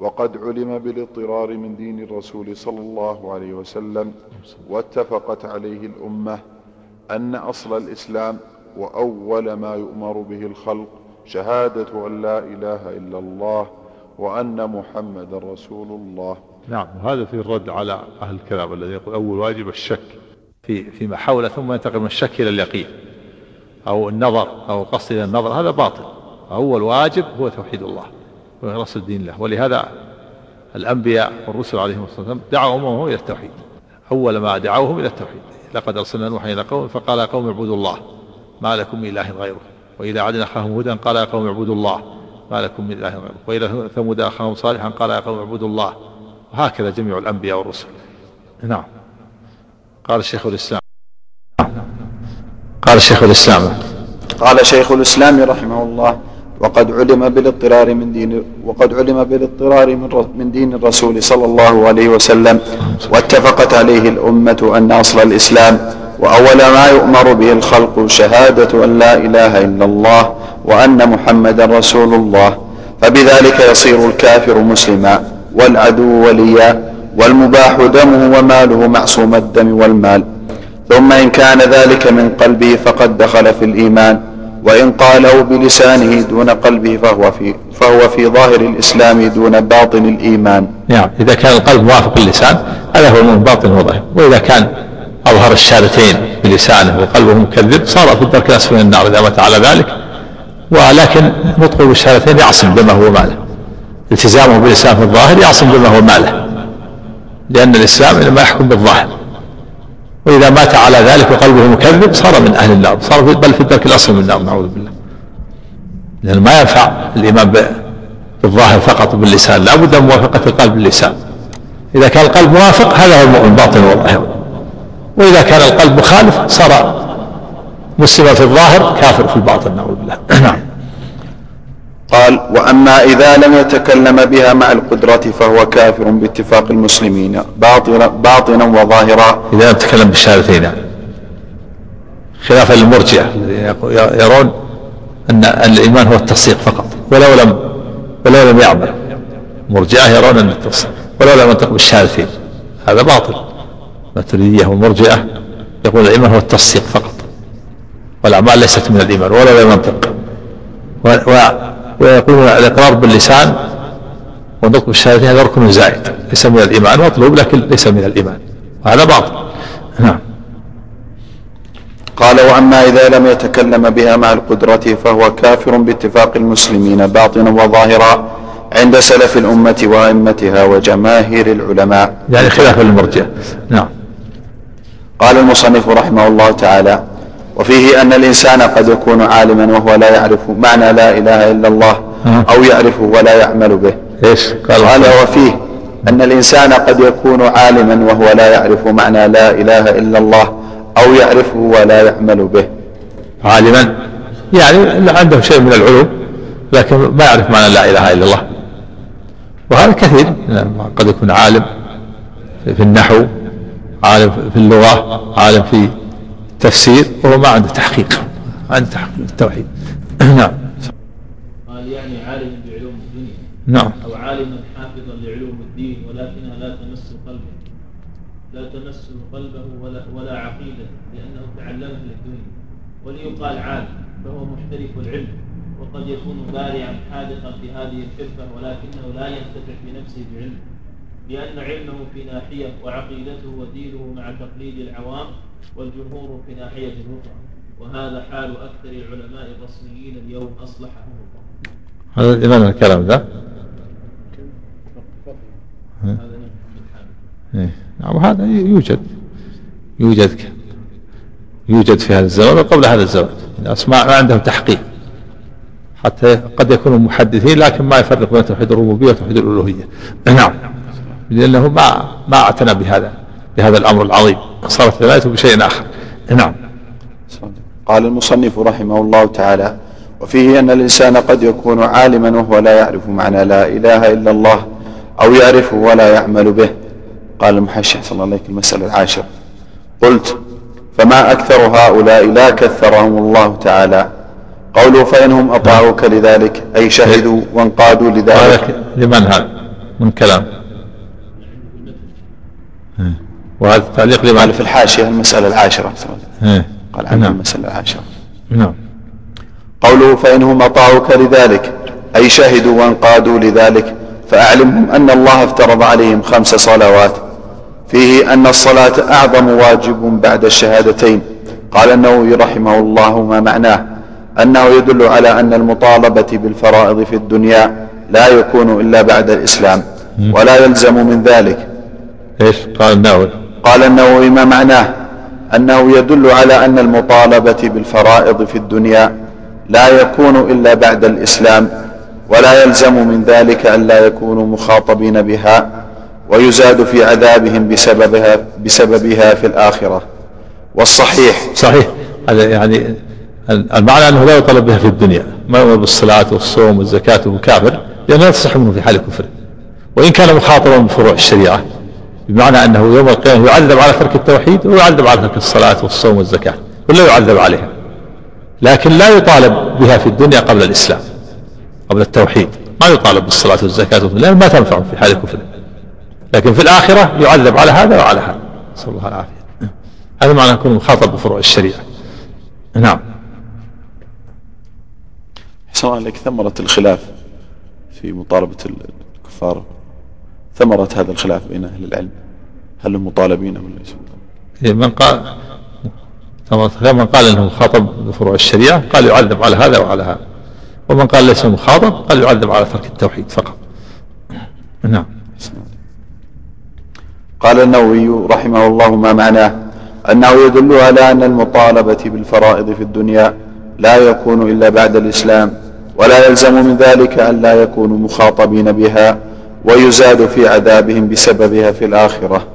وقد علم بالاضطرار من دين الرسول صلى الله عليه وسلم واتفقت عليه الأمة أن أصل الإسلام وأول ما يؤمر به الخلق شهادة أن لا إله إلا الله وأن محمد رسول الله. نعم وهذا في الرد على أهل الكلام الذي يقول أول واجب الشك في فيما حوله ثم ينتقل من الشك إلى اليقين أو النظر أو القصد إلى النظر هذا باطل. أول واجب هو توحيد الله وإخلاص الدين له ولهذا الأنبياء والرسل عليهم الصلاة والسلام دعوا أممهم إلى التوحيد. أول ما دعوهم إلى التوحيد. لقد أرسلنا نوحا إلى قوم فقال يا قوم اعبدوا الله ما لكم من إله غيره. وإذا عدنا أخاهم هودا قال يا قوم اعبدوا الله ما لكم من إله غيره. وإلى ثمود أخاهم صالحا قال يا قوم اعبدوا الله. وهكذا جميع الأنبياء والرسل. نعم. قال الشيخ الإسلام. قال الشيخ الإسلام. قال شيخ الإسلام رحمه الله. وقد علم بالاضطرار من دين وقد علم بالاضطرار من, من دين الرسول صلى الله عليه وسلم واتفقت عليه الأمة أن أصل الإسلام وأول ما يؤمر به الخلق شهادة أن لا إله إلا الله وأن محمدا رسول الله فبذلك يصير الكافر مسلما والعدو وليا والمباح دمه وماله معصوم الدم والمال. ثم إن كان ذلك من قلبه فقد دخل في الإيمان. وإن قاله بلسانه دون قلبه فهو في فهو في ظاهر الإسلام دون باطن الإيمان. نعم إذا كان القلب موافق اللسان هذا هو من باطن وظاهر وإذا كان أظهر الشهادتين بلسانه وقلبه مكذب صار في الدرك الأسفل من النار إذا مات على ذلك. ولكن نطقه بالشهادتين يعصم دمه وماله. التزامه بالإسلام في الظاهر يعصم دمه وماله. لأن الإسلام إنما يحكم بالظاهر. وإذا مات على ذلك وقلبه مكذب صار من أهل النار صار بل في الدرك الأصل من النار نعوذ بالله. لأن ما ينفع الإيمان بالظاهر فقط باللسان لا بد من موافقة القلب باللسان. إذا كان القلب موافق هذا هو المؤمن باطن وظاهر وإذا كان القلب مخالف صار مسلما في الظاهر كافر في الباطن نعوذ بالله. نعم. قال وأما إذا لم يتكلم بها مع القدرة فهو كافر باتفاق المسلمين باطنا, باطنا وظاهرا. إذا لم يتكلم بالشهادتين. خلافا للمرجئة يرون أن الإيمان هو التصديق فقط. ولو لم ولو لم يعمل. مرجئة يرون أن التصديق. ولو لم ينطق بالشهادتين. هذا باطل. الماتريدية والمرجئة يقول الإيمان هو التصديق فقط. والأعمال ليست من الإيمان. ولو لم ينطق. ويقولون الإقرار باللسان والنطق بالشهادتين هذا ركن زائد ليس من الإيمان. مطلوب لكن ليس من الإيمان. وهذا باطل. نعم. قال وأما إذا لم يتكلم بها مع القدرة فهو كافر باتفاق المسلمين باطنا وظاهرا عند سلف الأمة وأئمتها وجماهير العلماء. يعني خلاف المرجع. نعم. قال المصنف رحمه الله تعالى وفيه أن الإنسان قد يكون عالما وهو لا يعرف معنى لا إله إلا الله أو يعرفه ولا يعمل به. إيش؟ قال, قال وفيه أن الإنسان قد يكون عالما وهو لا يعرف معنى لا إله إلا الله أو يعرفه ولا يعمل به. عالما؟ يعني عنده شيء من العلوم لكن ما يعرف معنى لا إله إلا الله. وهذا كثير. قد يكون عالم في النحو عالم في اللغة عالم في تفسير وهو ما عنده تحقيق عنده تحقيق التوحيد. نعم. قال يعني عالم بعلوم الدنيا. نعم. أو عالما حافظا لعلوم الدين ولكنها لا تمس قلبه. لا تمس قلبه ولا, ولا عقيدة لأنه تعلمها للدنيا. وليقال عالم فهو محترف العلم وقد يكون بارعا حاذقا في هذه الحرفة ولكنه لا ينتفع بنفسه بعلمه. لأن علمه في ناحية وعقيدته ودينه مع تقليد العوام والجمهور في ناحية أخرى وهذا حال أكثر العلماء الرسميين اليوم أصلحهم الله. هذا لمن الكلام ذا؟ هذا. نعم وهذا يوجد يوجد يوجد في هذا الزمان وقبل هذا الزمان الناس ما عندهم تحقيق. حتى قد يكونوا محدثين لكن ما يفرق بين توحيد الربوبية وتوحيد الألوهية. نعم. لأنه ما ما اعتنى بهذا. بهذا الأمر العظيم. صارت ولايته بشيء آخر. نعم. قال المصنف رحمه الله تعالى وفيه أن الإنسان قد يكون عالما وهو لا يعرف معنى لا إله إلا الله أو يعرفه ولا يعمل به. قال المحشي صلى الله عليه المسألة العاشرة. قلت فما أكثر هؤلاء لا كثرهم الله تعالى؟ قوله فإنهم أطاعوك لذلك أي شهدوا وانقادوا لذلك. لمن هذا؟ من كلام. وهذا التعليق لمن قال في الحاشية المسألة العاشرة. قال عن نعم. المسألة العاشرة. نعم. قوله فإنهم أطاعوك لذلك أي شهدوا وانقادوا لذلك فأعلمهم أن الله افترض عليهم خمس صلوات. فيه أن الصلاة أعظم واجب بعد الشهادتين. قال النووي رحمه الله ما معناه؟ أنه يدل على أن المطالبة بالفرائض في الدنيا لا يكون إلا بعد الإسلام ولا يلزم من ذلك. إيش؟ قال النووي. قال النووي ما معناه أنه يدل على أن المطالبة بالفرائض في الدنيا لا يكون إلا بعد الإسلام ولا يلزم من ذلك أن لا يكونوا مخاطبين بها ويزاد في عذابهم بسببها بسببها في الآخرة. والصحيح. صحيح. هذا يعني المعنى أنه لا يطالب بها في الدنيا ما يؤمر بالصلاة والصوم والزكاة وهو لأنه لا تصح منه في حال كفر وإن كان مخاطبا بفروع الشريعة. بمعنى أنه يوم القيامة يعذب على ترك التوحيد ويعذب على ترك الصلاة والصوم والزكاة ولا يعذب عليها. لكن لا يطالب بها في الدنيا قبل الإسلام قبل التوحيد. ما يطالب بالصلاة والزكاة لأن ما تنفع في حال كفر لكن في الآخرة يعذب على هذا وعلى هذا. نسأل الله العافية. هذا معنى يكون مخاطب بفروع الشريعة. نعم. سواء لك ثمرة الخلاف في مطالبة الكفار. ثمرة هذا الخلاف بين أهل العلم. هل هم مطالبين ولا ليسوا إيه، من قال من قال إنه مخاطب بفروع الشريعة قال يعذب على هذا وعلى هذا. ومن قال ليس مخاطب قال يعذب على ترك التوحيد فقط. نعم. قال النووي رحمه الله ما معناه أنه يدل على أن المطالبة بالفرائض في الدنيا لا يكون إلا بعد الإسلام ولا يلزم من ذلك أن لا يكونوا مخاطبين بها. ويزاد في عذابهم بسببها في الآخرة.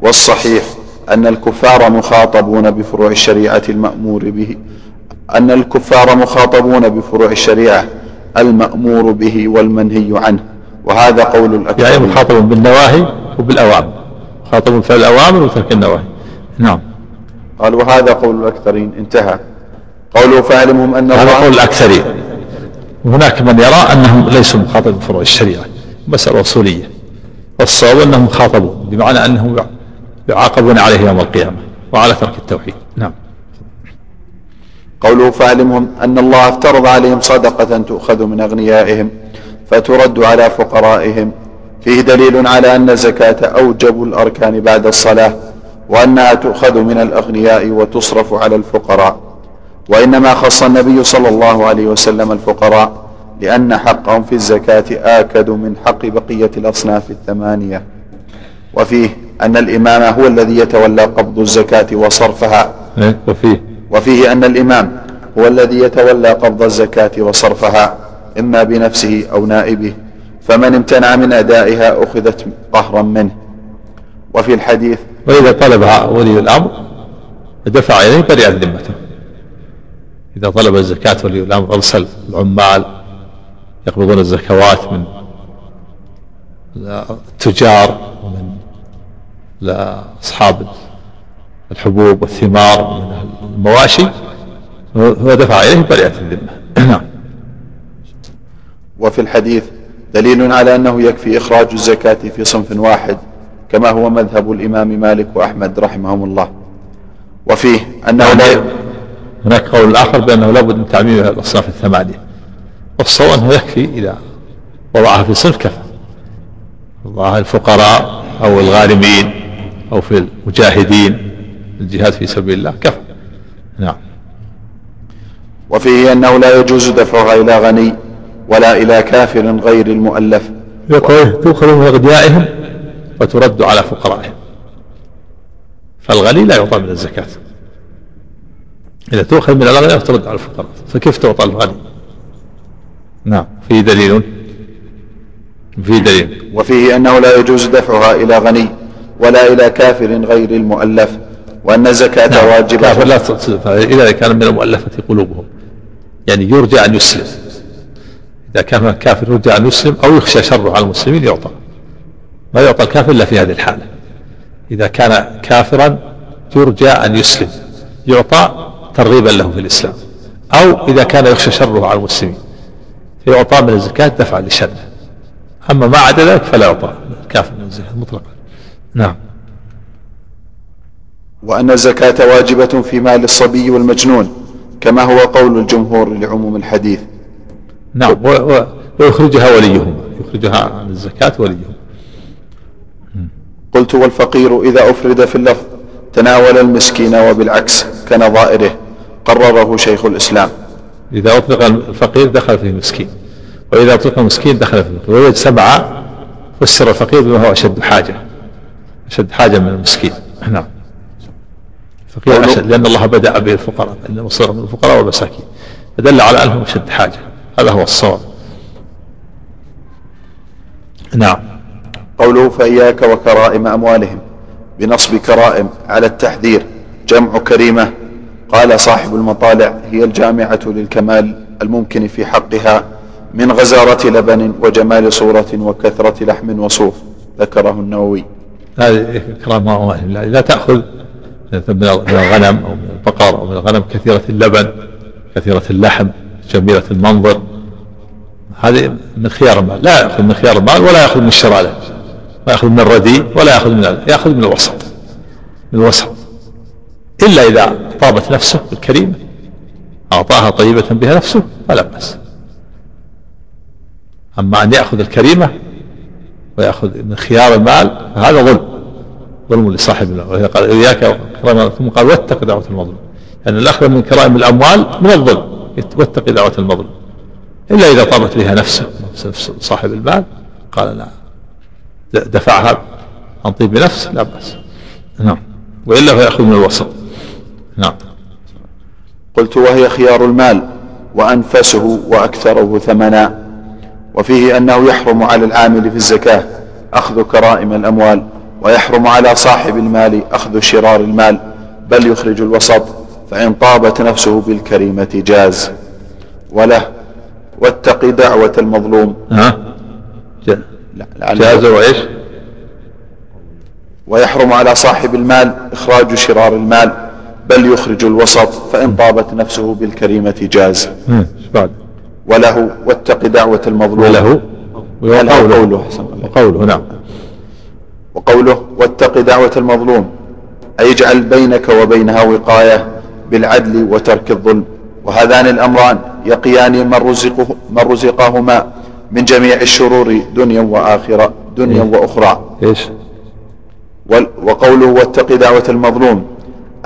والصحيح أن الكفار مخاطبون بفروع الشريعة المأمور به أن الكفار مخاطبون بفروع الشريعة المأمور به والمنهي عنه. وهذا قول الأكثر يعني مخاطب بالنواهي وبالأوامر. مخاطب في الأوامر وترك النواهي. نعم. قال وهذا قول الأكثرين. انتهى. قوله فاعلمهم أن هذا قول الأكثرين. وهناك من يرى أنهم ليسوا مخاطب بفروع الشريعة. مسألة أصولية والصواب أنهم خاطبوا بمعنى أنهم يعاقبون عليه يوم القيامة وعلى ترك التوحيد. نعم. قوله فاعلمهم أن الله افترض عليهم صدقة تؤخذ من أغنيائهم فترد على فقرائهم. فيه دليل على أن الزكاة أوجب الأركان بعد الصلاة وأنها تؤخذ من الأغنياء وتصرف على الفقراء. وإنما خص النبي صلى الله عليه وسلم الفقراء لأن حقهم في الزكاة آكد من حق بقية الأصناف الثمانية. وفيه أن الإمام هو الذي يتولى قبض الزكاة وصرفها. إيه، وفيه. وفيه أن الإمام هو الذي يتولى قبض الزكاة وصرفها إما بنفسه أو نائبه. فمن امتنع من أدائها أخذت قهرا منه. وفي الحديث وإذا طلبها ولي الأمر دفع إليه برئت ذمته إذا طلب الزكاة ولي الأمر أرسل العمال يقبضون الزكوات من التجار ومن لأصحاب الحبوب والثمار من المواشي. هو دفع إليه برئة الذمة. نعم. وفي الحديث دليل على أنه يكفي إخراج الزكاة في صنف واحد كما هو مذهب الإمام مالك وأحمد رحمهم الله. وفيه أنه لا يعني هناك قول آخر بأنه لابد من تعميم الأصناف الثمانية. والصواب أنه يكفي إذا وضعها في صنف كفى. وضعها الفقراء أو الغارمين أو في المجاهدين الجهاد في سبيل الله كفى. نعم. وفيه أنه لا يجوز دفعها إلى غني ولا إلى كافر غير المؤلف. يقول تؤخذ من أغنيائهم وترد على فقرائهم. فالغني لا يعطى من الزكاة. إذا تؤخذ من الأغنياء وترد على الفقراء. فكيف تعطى الغني؟ نعم. فيه دليل. فيه دليل. وفيه أنه لا يجوز دفعها إلى غني ولا إلى كافر غير المؤلف وأن الزكاة نعم. واجبة. كافر لا إذا كان من المؤلفة قلوبهم. يعني يرجى أن يسلم. إذا كان كافر يرجى أن يسلم أو يخشى شره على المسلمين يعطى. ما يعطى الكافر إلا في هذه الحالة. إذا كان كافرا يرجى أن يسلم. يعطى ترغيبا له في الإسلام. أو إذا كان يخشى شره على المسلمين. فيعطى من الزكاة دفعا لشره أما ما عدا ذلك فلا يعطى. الكافر من الزكاة مطلقا. نعم. وأن الزكاة واجبة في مال الصبي والمجنون كما هو قول الجمهور لعموم الحديث. نعم. ويخرجها وليهما. يخرجها عن الزكاة وليهما. قلت والفقير إذا أفرد في اللفظ تناول المسكين وبالعكس كنظائره قرره شيخ الإسلام. إذا أطلق الفقير دخل فيه المسكين وإذا أطلق المسكين دخل فيه الفقير وإذا سبعة فسر الفقير بما هو أشد حاجة أشد حاجة من المسكين. نعم. الفقير أشد لأن الله بدأ به الفقراء إن مصير من الفقراء والمساكين. فدل على أنهم أشد حاجة. هذا هو الصواب. نعم. قوله فإياك وكرائم أموالهم بنصب كرائم على التحذير جمع كريمة قال صاحب المطالع هي الجامعة للكمال الممكن في حقها من غزارة لبن وجمال صورة وكثرة لحم وصوف ذكره النووي. هذه إكرام أموالهم لا تأخذ من الغنم أو من البقر أو من الغنم كثيرة اللبن كثيرة اللحم جميلة المنظر. هذه من خيار المال. لا يأخذ من خيار المال ولا يأخذ من الشراء له. ما يأخذ من الرديء ولا يأخذ من يأخذ من الوسط. من الوسط. إلا إذا طابت نفسه بالكريمة أعطاها طيبة بها نفسه فلا بأس. أما أن يأخذ الكريمة ويأخذ من خيار المال فهذا ظلم ظلم لصاحب قال إياك ثم قال واتق دعوة المظلوم يعني الأخذ من كرائم الأموال من الظلم. واتق دعوة المظلوم إلا إذا طابت بها نفسه نفس صاحب المال قال لا. دفعها عن طيب نفس لا بأس. نعم. وإلا فيأخذ من الوسط. نعم. قلت وهي خيار المال وأنفسه وأكثره ثمنا وفيه أنه يحرم على العامل في الزكاة أخذ كرائم الأموال ويحرم على صاحب المال أخذ شرار المال بل يخرج الوسط فإن طابت نفسه بالكريمة جاز. وله واتق دعوة المظلوم. ها؟ جاز وإيش؟ ويحرم على صاحب المال إخراج شرار المال بل يخرج الوسط فإن طابت نفسه بالكريمة جاز. بعد؟ وله واتق دعوة المظلوم. وله وقوله. قوله وقوله نعم. وقوله واتق دعوة المظلوم. أي اجعل بينك وبينها وقاية بالعدل وترك الظلم. وهذان الأمران يقيان من, رزقه من رزقهما من جميع الشرور دنيا وآخرة دنيا إيه. وأخرى. إيش؟ وقوله واتق دعوة المظلوم.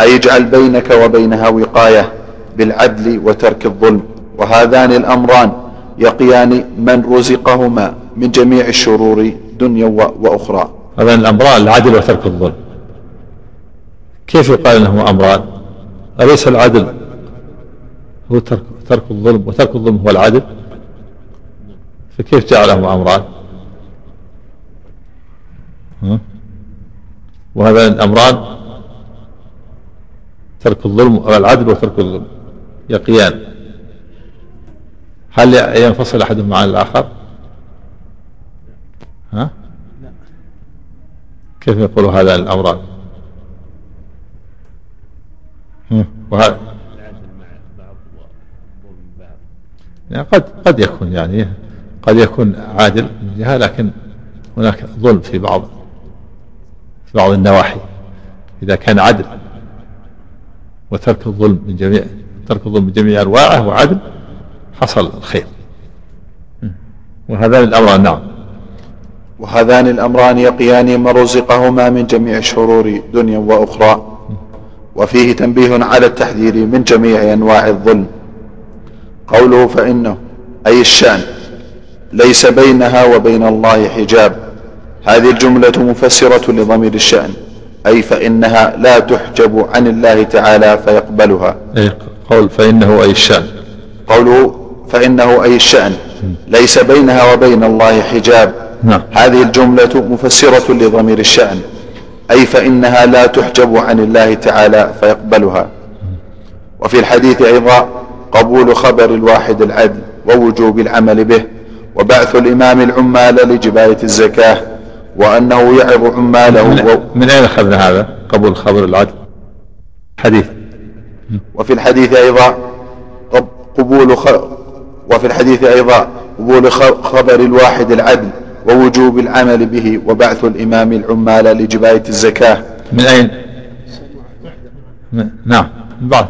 أي اجعل بينك وبينها وقاية بالعدل وترك الظلم. وهذان الأمران يقيان من رزقهما من جميع الشرور دنيا وأخرى. هذان الأمران العدل وترك الظلم. كيف يقال انهما أمران؟ أليس العدل هو ترك, ترك الظلم وترك الظلم هو العدل؟ فكيف جعلهما أمران؟ وهذان الأمران ترك الظلم والعدل وترك الظلم. يقيان هل ينفصل أحدهما عن الآخر؟ ها؟ كيف يقول هذا الأمران؟ وهذا يعني قد قد يكون يعني قد يكون عادل من جهة لكن هناك ظلم في بعض في بعض النواحي. إذا كان عدل وترك الظلم من جميع ترك الظلم من جميع أنواعه وعدل حصل الخير. وهذان الأمران نعم. وهذان الأمران يقيان من رزقهما من جميع الشرور دنيا وأخرى وفيه تنبيه على التحذير من جميع أنواع الظلم. قوله فإنه أي الشأن ليس بينها وبين الله حجاب. هذه الجملة مفسرة لضمير الشأن. أي فإنها لا تحجب عن الله تعالى فيقبلها. أي قول فإنه أي الشأن. قوله فإنه أي الشأن. ليس بينها وبين الله حجاب. نعم. هذه الجملة مفسرة لضمير الشأن. أي فإنها لا تحجب عن الله تعالى فيقبلها. وفي الحديث أيضا قبول خبر الواحد العدل ووجوب العمل به وبعث الإمام العمال لجباية الزكاة. وأنه يعظ عماله من, من أين أخذنا هذا؟ قبول خبر العدل حديث. وفي الحديث أيضا قبول خ... وفي الحديث أيضا قبول خبر الواحد العدل ووجوب العمل به وبعث الإمام العمال لجباية الزكاة. من أين؟ نعم. بعث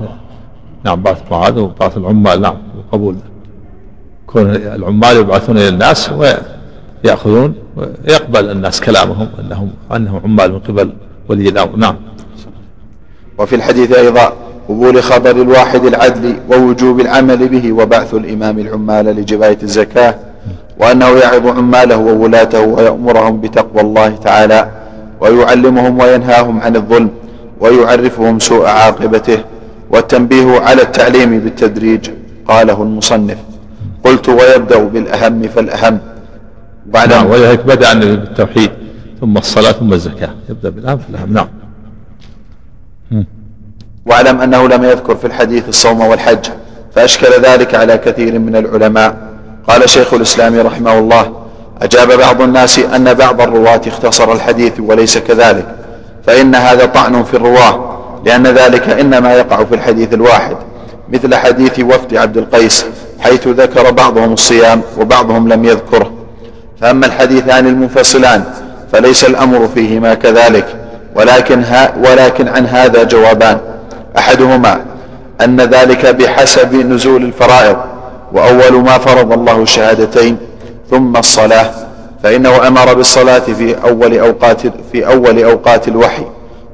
نعم بعث معاذ وبعث العمال. نعم وقبول كون العمال يبعثون إلى الناس يأخذون يقبل الناس كلامهم أنهم أنهم عمال من قبل ولي الأمر. نعم. وفي الحديث أيضا قبول خبر الواحد العدل ووجوب العمل به وبعث الإمام العمال لجباية الزكاة وأنه يعظ عماله وولاته ويأمرهم بتقوى الله تعالى ويعلمهم وينهاهم عن الظلم ويعرفهم سوء عاقبته والتنبيه على التعليم بالتدريج قاله المصنف. قلت ويبدأ بالأهم فالأهم. بعد نعم. ولذلك بدأ بالتوحيد ثم الصلاة ثم الزكاة. يبدأ بالأهم فالأهم نعم. واعلم أنه لم يذكر في الحديث الصوم والحج فأشكل ذلك على كثير من العلماء. قال شيخ الإسلام رحمه الله أجاب بعض الناس أن بعض الرواة اختصر الحديث وليس كذلك فإن هذا طعن في الرواة لأن ذلك إنما يقع في الحديث الواحد مثل حديث وفد عبد القيس حيث ذكر بعضهم الصيام وبعضهم لم يذكره. فأما الحديثان المنفصلان فليس الأمر فيهما كذلك ولكن, ها ولكن عن هذا جوابان. أحدهما أن ذلك بحسب نزول الفرائض وأول ما فرض الله الشهادتين ثم الصلاة فإنه أمر بالصلاة في أول أوقات في أول أوقات الوحي.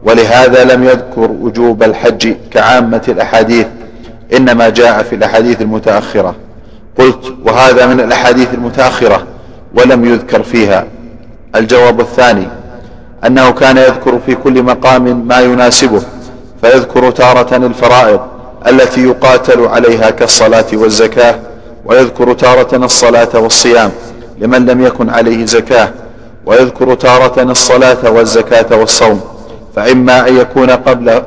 ولهذا لم يذكر وجوب الحج كعامة الأحاديث إنما جاء في الأحاديث المتأخرة. قلت وهذا من الأحاديث المتأخرة. ولم يذكر فيها. الجواب الثاني أنه كان يذكر في كل مقام ما يناسبه فيذكر تارة الفرائض التي يقاتل عليها كالصلاة والزكاة ويذكر تارة الصلاة والصيام لمن لم يكن عليه زكاة ويذكر تارة الصلاة والزكاة والصوم فإما أن يكون قبل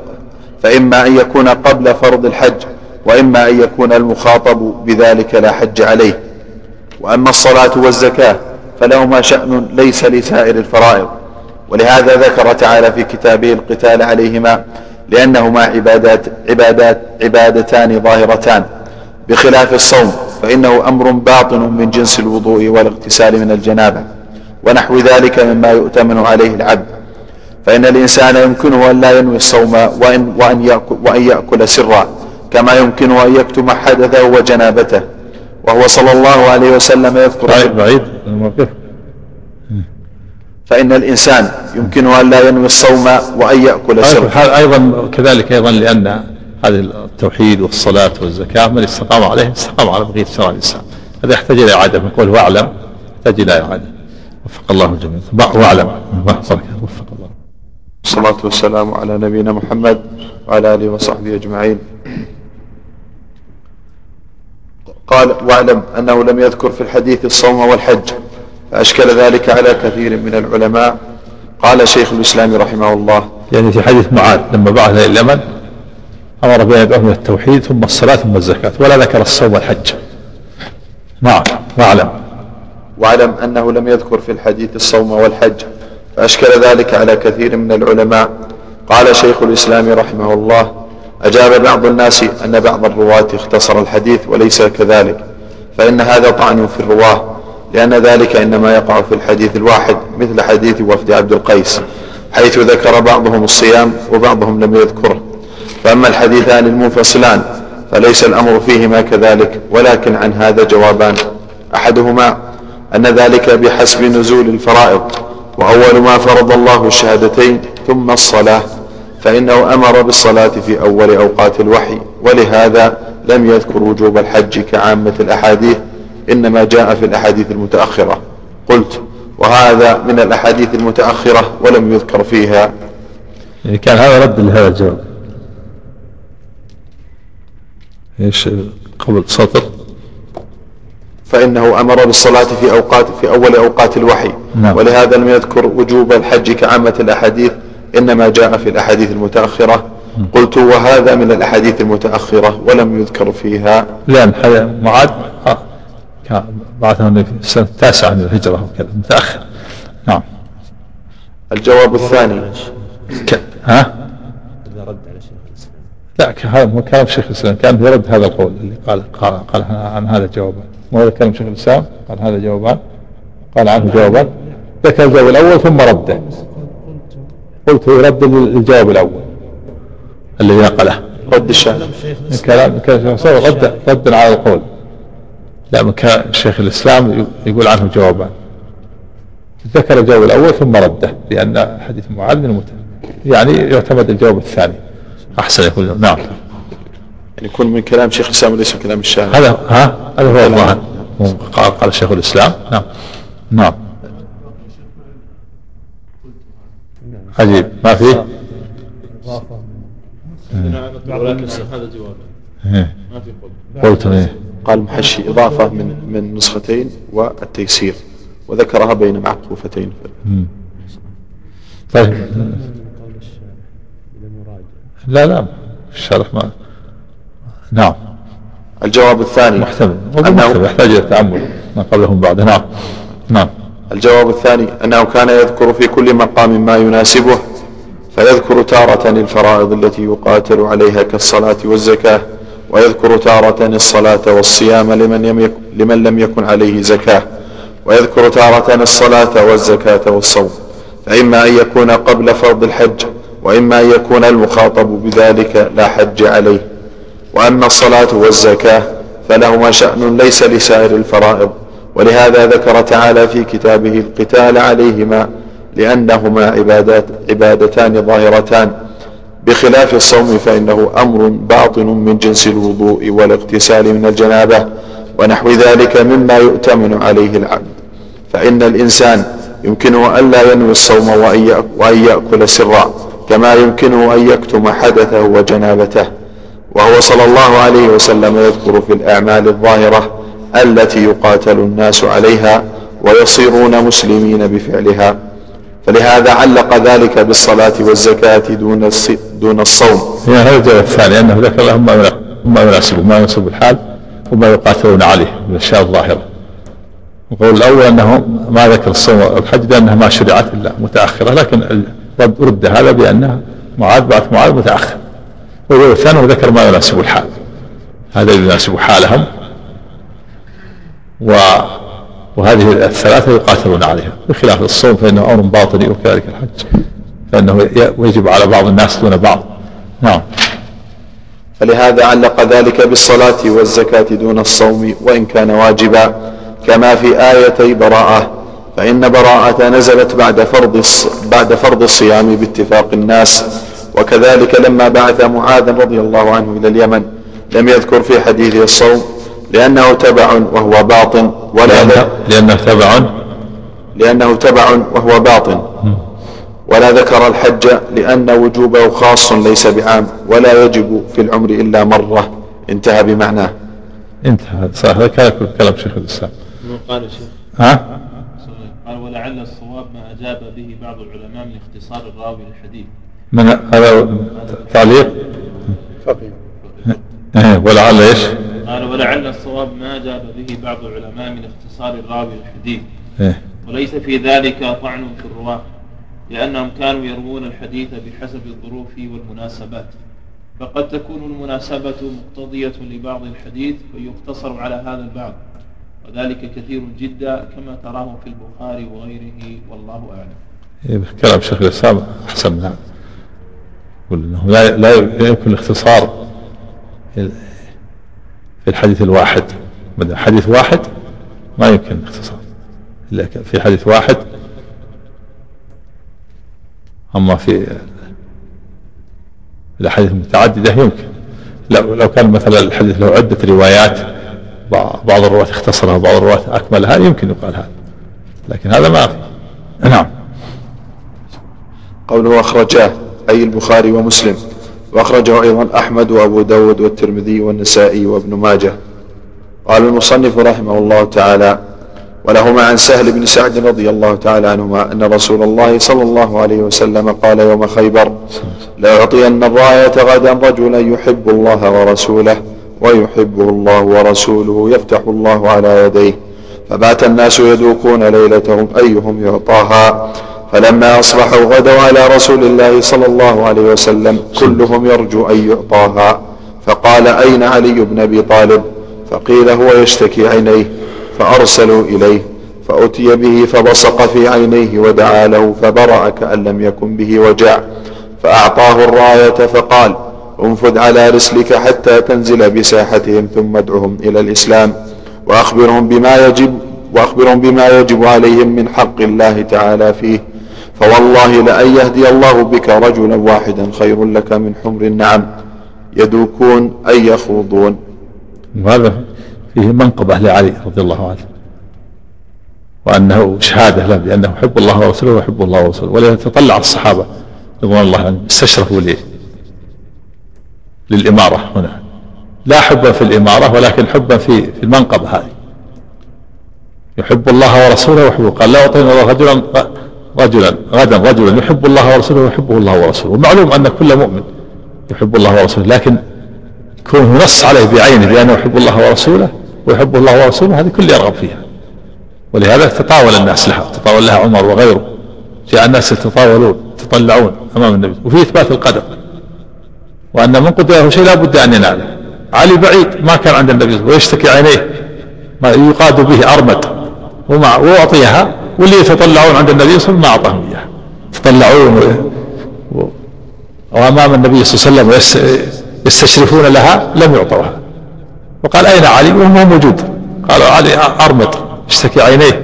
فإما أن يكون قبل فرض الحج وإما أن يكون المخاطب بذلك لا حج عليه. وأما الصلاة والزكاة فلهما شأن ليس لسائر الفرائض. ولهذا ذكر تعالى في كتابه القتال عليهما لأنهما عبادات عبادات عبادتان ظاهرتان. بخلاف الصوم فإنه أمر باطن من جنس الوضوء والاغتسال من الجنابة. ونحو ذلك مما يؤتمن عليه العبد. فإن الإنسان يمكنه أن لا ينوي الصوم وإن, وأن, يأكل, وأن يأكل سرا كما يمكنه أن يكتم حدثه وجنابته. وهو صلى الله عليه وسلم يذكر. بعيد بعيد. الموقف فإن الإنسان يمكنه أن لا ينوي الصوم وأن يأكل سرا هذا أيضا كذلك أيضا لأن هذا التوحيد والصلاة والزكاة من استقام عليه استقام على بقية شرع الإنسان. هذا يحتاج إلى إعادة. من قوله واعلم يحتاج إلى إعادة. وفق الله الجميع. واعلم. وفق الله. الصلاة والسلام على نبينا محمد وعلى آله وصحبه أجمعين. قال واعلم أنه لم يذكر في الحديث الصوم والحج. فأشكل ذلك على كثير من العلماء. قال شيخ الإسلام رحمه الله. يعني في حديث معاذ لما بعث إلى اليمن أمر بأن يدعوهم التوحيد ثم الصلاة ثم الزكاة ولا ذكر الصوم والحج. نعم واعلم. واعلم أنه لم يذكر في الحديث الصوم والحج. فأشكل ذلك على كثير من العلماء. قال شيخ الإسلام رحمه الله أجاب بعض الناس أن بعض الرواة اختصر الحديث وليس كذلك فإن هذا طعن في الرواة لأن ذلك إنما يقع في الحديث الواحد مثل حديث وفد عبد القيس حيث ذكر بعضهم الصيام وبعضهم لم يذكره فأما الحديثان المنفصلان فليس الأمر فيهما كذلك ولكن عن هذا جوابان. أحدهما أن ذلك بحسب نزول الفرائض وأول ما فرض الله الشهادتين ثم الصلاة. فإنه أمر بالصلاة في أول أوقات الوحي ولهذا لم يذكر وجوب الحج كعامة الأحاديث إنما جاء في الأحاديث المتأخرة. قلت وهذا من الأحاديث المتأخرة ولم يذكر فيها. يعني كان هذا رد لهذا الجواب. إيش قبل سطر فإنه أمر بالصلاة في أوقات في أول أوقات الوحي. نعم. ولهذا لم يذكر وجوب الحج كعامة الأحاديث إنما جاء في الأحاديث المتأخرة. قلت وهذا من الأحاديث المتأخرة ولم يذكر فيها. لأن معاذ آه، بعثه النبي في السنة التاسعة من الهجرة وكذا. متأخر. نعم. الجواب الثاني. ك... ها؟ رد على شيخ لا هذا هو كلام شيخ الإسلام. كان يرد هذا القول اللي قال قال, قال عن هذا جوابان مو هذا كلام شيخ الإسلام؟ قال هذا جوابان. قال عنه جوابان. ذكر الجواب الأول ثم رده. قلت يرد للجواب الأول. الذي نقله رد الشاهد كلام كلام رد ردا على القول. لا من شيخ الإسلام يقول عنه جوابان ذكر الجواب الأول ثم رده لأن حديث معاذ من المت... يعني يعتمد الجواب الثاني. أحسن يكون نعم. يعني يكون من كلام شيخ الإسلام وليس من كلام الشارع. هذا ها؟ هذا هو الظاهر قال قال شيخ الإسلام. نعم. نعم. عجيب ما فيه هذا جوابه. ما في؟ قول قلت. قال محشي إضافة من من نسختين والتيسير وذكرها بين معطوفتين. مم. طيب. لا لا الشرح ما نعم. الجواب الثاني. محتمل. أنه محتمل يحتاج إلى تامل ما قبلهم بعد. نعم. نعم. الجواب الثاني أنه كان يذكر في كل مقام ما يناسبه فيذكر تارة الفرائض التي يقاتل عليها كالصلاة والزكاة ويذكر تارة الصلاة والصيام لمن, لمن لم يكن عليه زكاة ويذكر تارة الصلاة والزكاة والصوم فإما أن يكون قبل فرض الحج وإما أن يكون المخاطب بذلك لا حج عليه. وأما الصلاة والزكاة فلهما شأن ليس لسائر الفرائض. ولهذا ذكر تعالى في كتابه القتال عليهما لأنهما عبادات عبادتان ظاهرتان. بخلاف الصوم فإنه أمر باطن من جنس الوضوء والاغتسال من الجنابة ونحو ذلك مما يؤتمن عليه العبد. فإن الإنسان يمكنه ألا ينوي الصوم وأن يأكل سرا كما يمكنه أن يكتم حدثه وجنابته. وهو صلى الله عليه وسلم يذكر في الأعمال الظاهرة التي يقاتل الناس عليها ويصيرون مسلمين بفعلها فلهذا علق ذلك بالصلاة والزكاة دون دون الصوم. هي هذا الثاني انه ذكر لهم ما يناسبه ما يناسب الحال وما يقاتلون عليه من الاشياء الظاهره. القول الأول أنه ما ذكر الصوم والحج لأنها ما شرعت إلا متأخرة لكن رد, هذا بانها معاذ بعث معاذ متأخر. والقول الثاني ذكر ما يناسب الحال. هذا يناسب حالهم وهذه الثلاثة يقاتلون عليها. بخلاف الصوم فإنه أمر باطني وكذلك الحج. فإنه يجب على بعض الناس دون بعض. نعم. فلهذا علق ذلك بالصلاة والزكاة دون الصوم وإن كان واجبا. كما في آيتي براءة فإن براءة نزلت بعد فرض بعد فرض الصيام باتفاق الناس. وكذلك لما بعث معاذا رضي الله عنه إلى اليمن لم يذكر في حديثه الصوم. لأنه تبع وهو باطن ولا لأنه, لأنه تبع لأنه تبع وهو باطن. ولا ذكر الحج لأن وجوبه خاص ليس بعام ولا يجب في العمر إلا مرة. انتهى بمعناه انتهى. صح هذا كلام شيخ الإسلام. قال شيخ؟ ها؟ قال ولعل الصواب ما أجاب به بعض العلماء من اختصار الراوي للحديث من هذا تعليق؟ إيه ولعل إيش؟ قال ولعل الصواب ما أجاب به بعض العلماء من اختصار الراوي للحديث إيه. وليس في ذلك طعن في الرواة لأنهم كانوا يروون الحديث بحسب الظروف والمناسبات. فقد تكون المناسبة مقتضية لبعض الحديث فيقتصر على هذا البعض. وذلك كثير جدا كما تراه في البخاري وغيره والله أعلم. إيه كلام شيخ الإسلام أحسن أنه لا, لا يمكن الاختصار في الحديث الواحد. حديث واحد؟ ما يمكن الاختصار. في حديث واحد. أما في الأحاديث المتعددة يمكن. لو, لو كان مثلا الحديث له عدة روايات بعض الرواة اختصرها وبعض الرواة أكملها يمكن يقال هذا. لكن هذا ما في نعم. قوله أخرجاه أي البخاري ومسلم. وأخرجه أيضا أحمد وأبو داود والترمذي والنسائي وابن ماجه. قال المصنف رحمه الله تعالى ولهما عن سهل بن سعد رضي الله تعالى عنهما أن رسول الله صلى الله عليه وسلم قال يوم خيبر لأعطين الراية غدا رجلا يحب الله ورسوله ويحبه الله ورسوله يفتح الله على يديه. فبات الناس يذوقون ليلتهم أيهم يعطاها. فلما أصبحوا غدوا على رسول الله صلى الله عليه وسلم كلهم يرجو أن يعطاها. فقال أين علي بن أبي طالب؟ فقيل هو يشتكي عينيه. فأرسلوا إليه فأتي به فبصق في عينيه ودعا له فبرأ كأن لم يكن به وجع. فأعطاه الراية فقال انفذ على رسلك حتى تنزل بساحتهم ثم ادعهم إلى الإسلام. وأخبرهم بما يجب وأخبرهم بما يجب عليهم من حق الله تعالى فيه. فوالله لأن يهدي الله بك رجلا واحدا خير لك من حمر النعم. يدوكون أي يخوضون. وهذا فيه منقبة لعلي رضي الله عنه. وأنه شهادة له بأنه يحب الله ورسوله ويحب الله ورسوله. ولذا تطلع الصحابة رضوان الله عنهم. استشرفوا ليه للإمارة هنا. لا حبا في الإمارة ولكن حبا في في المنقبة هذه. يحب الله ورسوله ويحبه. قال لا أعطينا الله رجلا رجلا غدا رجلا يحب الله ورسوله ويحبه الله ورسوله. ومعلوم أن كل مؤمن يحب الله ورسوله لكن كونه نص عليه بعينه بأنه يحب الله ورسوله ويحب الله ورسوله هذه كل يرغب فيها. ولهذا تطاول الناس لها تطاول لها عمر وغيره. جاء الناس يتطاولون يتطلعون أمام النبي. وفي إثبات القدر. وأن من قدر له شيء لا بد أن يناله. علي بعيد ما كان عند النبي ويشتكي عينيه ما يقاد به أرمد وما وأعطيها واللي يتطلعون عند النبي صلى الله عليه وسلم ما أعطاهم إياها يتطلعون وأمام النبي صلى الله عليه وسلم يستشرفون لها لم يعطوها. وقال أين علي؟ وهو موجود. قالوا علي أرمد اشتكي عينيه.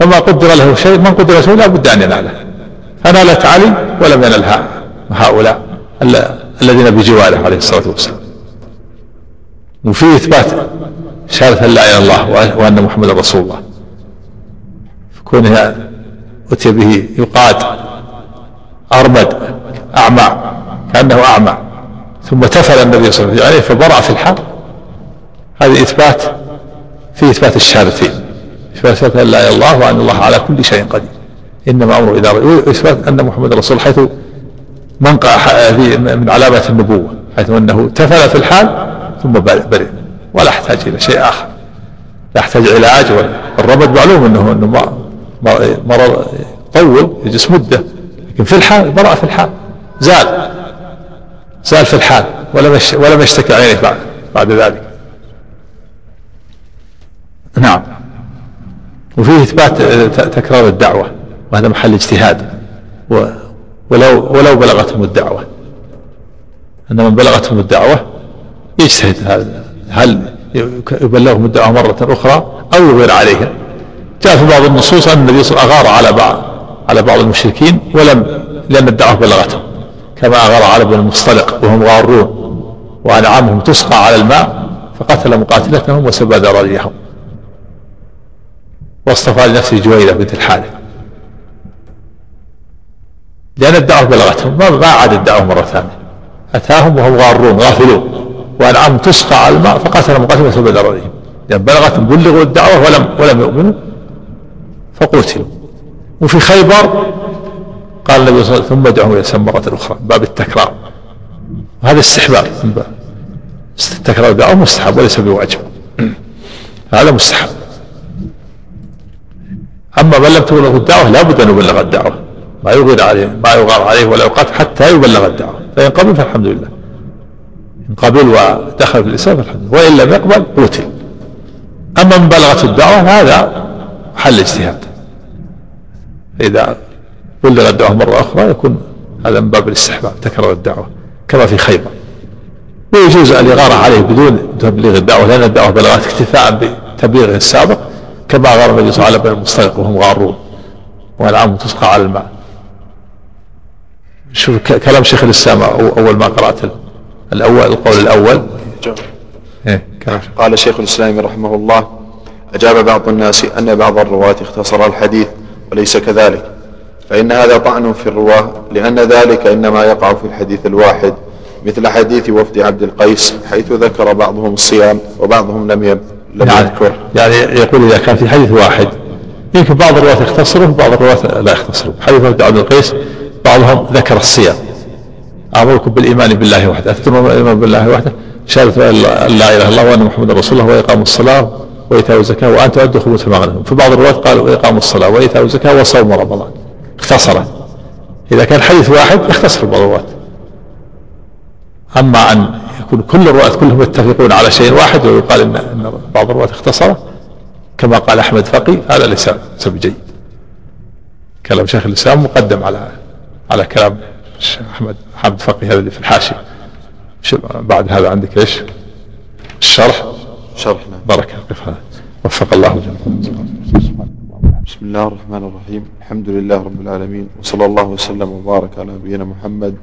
فما قدر له شيء من قدر له شيء لا بد أن يناله. فنالت علي ولم ينلها. هؤلاء الذين بجواره عليه الصلاة والسلام. وفي إثبات شهادة أن لا إله إلا الله وأن محمد رسول الله. كونه أتي به يقاد أرمد أعمى كأنه أعمى. ثم تفل النبي صلى الله عليه وسلم فبرأ في الحال هذه إثبات في إثبات الشهادتين إثبات أن لا إله إلا الله وأن الله على كل شيء قدير. إنما أمره إذا إثبات أن محمد رسول حيث منقع من علامات النبوة حيث أنه تفل في الحال ثم برئ. ولا يحتاج إلى شيء آخر. لا يحتاج علاج والرمد معلوم أنه أنه مرض طول يجلس مدة لكن في الحال برأ في الحال. زال. زال في الحال. ولم ولم يشتكي عينه بعد بعد ذلك. نعم. وفيه إثبات تكرار الدعوة. وهذا محل اجتهاد. ولو ولو بلغتهم الدعوة. أن من بلغتهم الدعوة يجتهد. هل يبلغهم الدعوة مرة أخرى؟ أو يغير عليهم جاء في بعض النصوص أن النبي صلى الله عليه وسلم أغار على بعض على بعض المشركين ولم لأن الدعوة بلغتهم كما أغار على بن المصطلق وهم غارون وأنعامهم تسقى على الماء فقتل مقاتلتهم وسبى ذراريهم واصطفى لنفسه جويلة بنت الحارث. لأن الدعوة بلغتهم ما عاد الدعوة مرة ثانية. أتاهم وهم غارون غافلون. وأنعام تسقى على الماء فقتل مقاتل وسبى ذراريهم لأن بلغتهم بلغوا الدعوة ولم ولم يؤمنوا. فقتلوا. وفي خيبر قال النبي صلى الله عليه وسلم ثم ادعهم إلى مرة أخرى باب التكرار. وهذا استحباب التكرار الدعوة مستحب وليس بواجب. هذا مستحب. أما من لم تبلغ الدعوة لابد أن يبلغ الدعوة. ما يغير عليه ما يغار عليه ولا يقاتل حتى يبلغ الدعوة. فإن قبل فالحمد لله. إن قبل ودخل في الإسلام فالحمد لله. وإن لم يقبل قتل. أما من بلغت الدعوة هذا محل اجتهاد. إذا بلغ الدعوة مرة أخرى يكون هذا من باب الاستحباب تكرر الدعوة كما في خيبر. ويجوز الإغارة عليه بدون تبليغ الدعوة لأن الدعوة بلغت اكتفاء بتبليغه السابق كما أغار النبي صلى الله عليه وسلم المستغرق وهم غارون والعام تسقى على الماء. شوف كلام شيخ الإسلام أول ما قرأت الأول القول الأول. إيه قال شيخ الإسلام رحمه الله أجاب بعض الناس أن بعض الرواة اختصر الحديث وليس كذلك فإن هذا طعن في الرواة لأن ذلك إنما يقع في الحديث الواحد مثل حديث وفد عبد القيس حيث ذكر بعضهم الصيام وبعضهم لم لم يعني يذكر. يعني يقول إذا كان في حديث واحد يمكن بعض الرواة يختصره وبعض الرواة لا يختصره. حديث وفد عبد القيس بعضهم ذكر الصيام. أمركم بالإيمان بالله وحده أثبتوا الإيمان بالله وحده شهادة أن لا إله إلا الله وأن محمدا رسول الله وإقام الصلاة. وإيتاء الزكاة وأن تؤدوا خمس غنمتم في بعض الروايات قال وإقام الصلاة وإيتاء الزكاة وصوم رمضان. اختصرت إذا كان حديث واحد يختصر بعض الرواة. أما أن يكون كل الرواة كلهم يتفقون على شيء واحد ويقال إن, بعض الرواة اختصر كما قال أحمد فقي هذا ليس بجيد كلام شيخ الإسلام مقدم على على كلام أحمد حمد فقي هذا اللي في الحاشية. بعد هذا عندك إيش؟ الشرح. نعم. بارك قف هذا وفق الله جميعا بسم الله الرحمن الرحيم. الحمد لله رب العالمين. وصلى الله وسلم وبارك على نبينا محمد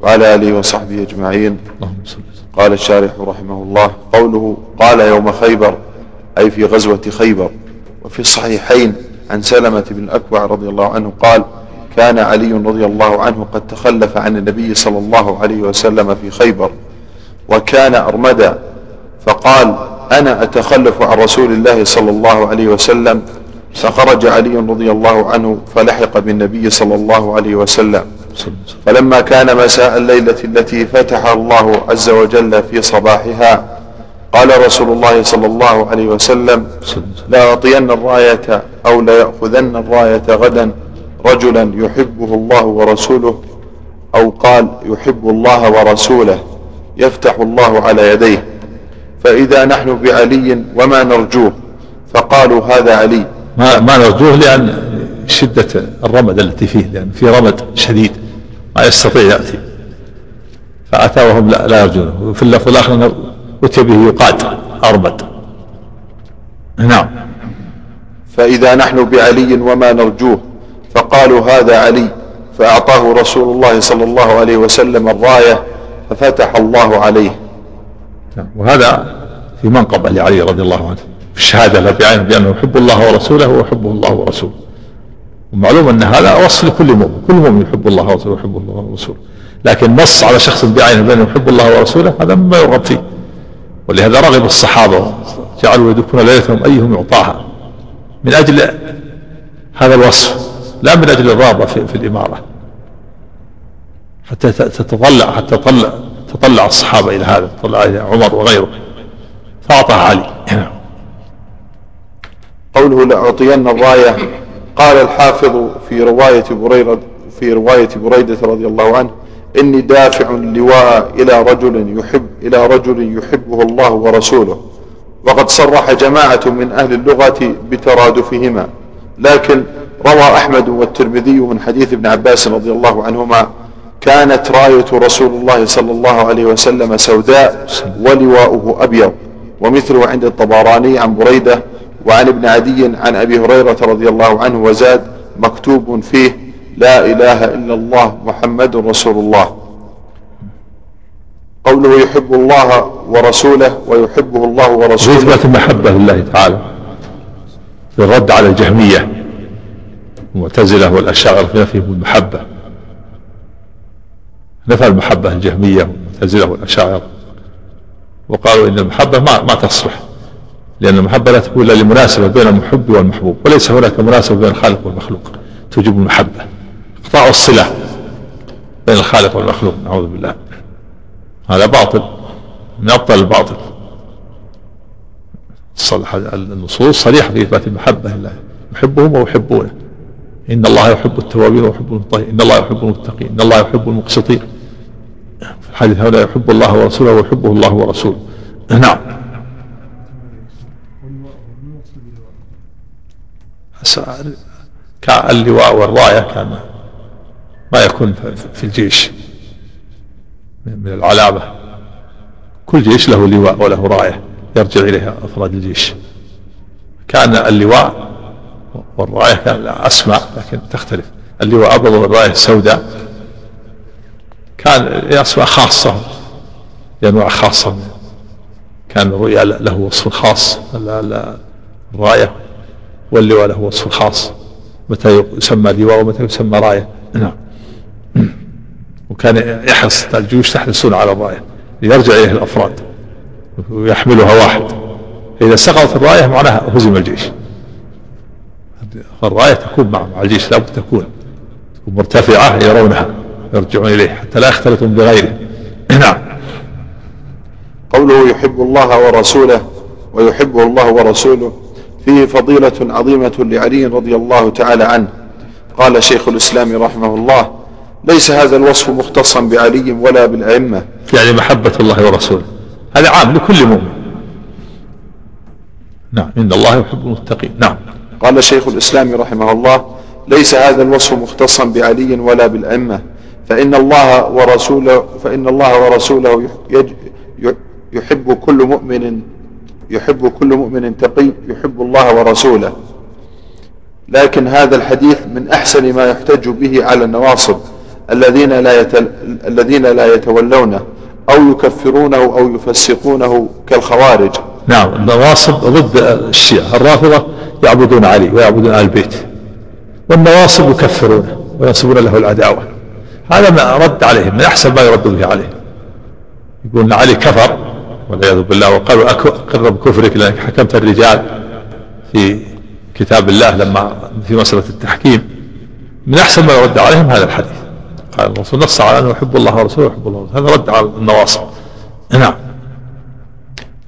وعلى آله وصحبه أجمعين. اللهم صل قال الشارح رحمه الله قوله قال يوم خيبر أي في غزوة خيبر. وفي الصحيحين عن سلمة بن الأكوع رضي الله عنه قال كان علي رضي الله عنه قد تخلف عن النبي صلى الله عليه وسلم في خيبر وكان أرمدا. فقال أنا أتخلف عن رسول الله صلى الله عليه وسلم فخرج علي رضي الله عنه فلحق بالنبي صلى الله عليه وسلم. فلما كان مساء الليلة التي فتح الله عز وجل في صباحها قال رسول الله صلى الله عليه وسلم لأعطين الراية أو ليأخذن الراية غدا رجلا يحبه الله ورسوله أو قال يحب الله ورسوله يفتح الله على يديه. فإذا نحن بعلي وما نرجوه فقالوا هذا علي. ما, ما نرجوه لأن شدة الرمد التي فيه لأن في رمد شديد ما يستطيع يأتي. فأتى وهم لا, لا يرجونه. وفي اللفظ الآخر أتي به يقاد أرمد. نعم. فإذا نحن بعلي وما نرجوه فقالوا هذا علي. فأعطاه رسول الله صلى الله عليه وسلم الراية ففتح الله عليه. وهذا في منقبة لعلي رضي الله عنه. في الشهادة له بعينه بأنه يحب الله ورسوله ويحبه الله ورسوله. ومعلوم أن هذا وصف لكل مؤمن. كل مؤمن يحب الله ورسوله ويحب الله ورسوله. لكن نص على شخص بعينه بأنه يحب الله ورسوله هذا مما يرغب فيه. ولهذا رغب الصحابة جعلوا يدكون ليلتهم أيهم يعطاها. من أجل هذا الوصف لا من أجل الرغبة في, في الإمارة. حتى تتطلع حتى تطلع تطلع الصحابة إلى هذا تطلع إلى عمر وغيره. فأعطاها علي. قوله لأعطين الراية قال الحافظ في رواية بريرة في رواية بريدة رضي الله عنه إني دافع اللواء إلى رجل يحب إلى رجل يحبه الله ورسوله. وقد صرح جماعة من أهل اللغة بترادفهما. لكن روى أحمد والترمذي من حديث ابن عباس رضي الله عنهما كانت راية رسول الله صلى الله عليه وسلم سوداء ولواؤه أبيض ومثله عند الطبراني عن بريدة وعن ابن عدي عن أبي هريرة رضي الله عنه وزاد مكتوب فيه لا إله إلا الله محمد رسول الله قوله يحب الله ورسوله ويحبه الله ورسوله. إثبات المحبة لله تعالى في الرد على الجهمية المعتزلة والأشاعرة في نفيهم المحبة. نفى المحبة الجهمية والمعتزلة والأشاعرة وقالوا إن المحبة ما ما تصلح لأن المحبة لا تكون إلا لمناسبة بين المحب والمحبوب وليس هناك مناسبة بين الخالق والمخلوق. توجب المحبة. إقطاع الصلة بين الخالق والمخلوق نعوذ بالله. هذا باطل من أبطل الباطل. النصوص صريحة في إثبات المحبة لله يحبهم ويحبونه. إن الله يحب التوابين ويحب المطهرين إن الله يحب المتقين. إن الله يحب المقسطين. في الحديث هؤلاء يحب الله ورسوله ويحبه الله ورسوله. نعم. اللواء والراية كان ما يكون في الجيش. من العلامة. كل جيش له لواء وله راية يرجع إليها أفراد الجيش. كان اللواء والراية كان أسماء لكن تختلف. اللواء أبيض والراية سوداء كان أسماء خاصة لأنواع خاصة. كان الرؤيا له وصف خاص الراية واللواء له وصف خاص. متى يسمى لواء ومتى يسمى راية؟ نعم. وكان يحرص الجيوش تحرصون على الراية ليرجع إليه الأفراد ويحملها واحد. إذا سقطت الراية معناها هزم الجيش. فالراية تكون مع الجيش لابد تكون مرتفعة يرونها. يرجعون إليه حتى لا يختلطون بغيره. نعم. قوله يحب الله ورسوله ويحبه الله ورسوله فيه فضيلة عظيمة لعلي رضي الله تعالى عنه. قال شيخ الإسلام رحمه الله ليس هذا الوصف مختصا بعلي ولا بالأئمة. يعني محبة الله ورسوله. هذا عام لكل مؤمن. نعم. إن الله يحب المتقين. نعم. قال شيخ الإسلام رحمه الله ليس هذا الوصف مختصا بعلي ولا بالأئمة. فإن الله ورسوله فإن الله ورسوله يحب كل مؤمن يحب كل مؤمن تقي يحب الله ورسوله. لكن هذا الحديث من أحسن ما يحتج به على النواصب الذين لا يتل... الذين لا يتولونه أو يكفرونه أو يفسقونه كالخوارج. نعم النواصب ضد الشيعة. الرافضة يعبدون علي ويعبدون آل البيت والنواصب يكفرونه وينصبون له العداوة. هذا ما رد عليهم من أحسن ما يرد به عليهم. يقول علي كفر والعياذ بالله وقالوا أقر بكفرك لأنك حكمت الرجال في كتاب الله لما في مسألة التحكيم. من أحسن ما يرد عليهم هذا الحديث. قال الرسول نص على أنه يحب الله ورسوله يحب الله ورسوله. هذا رد على النواصب. نعم.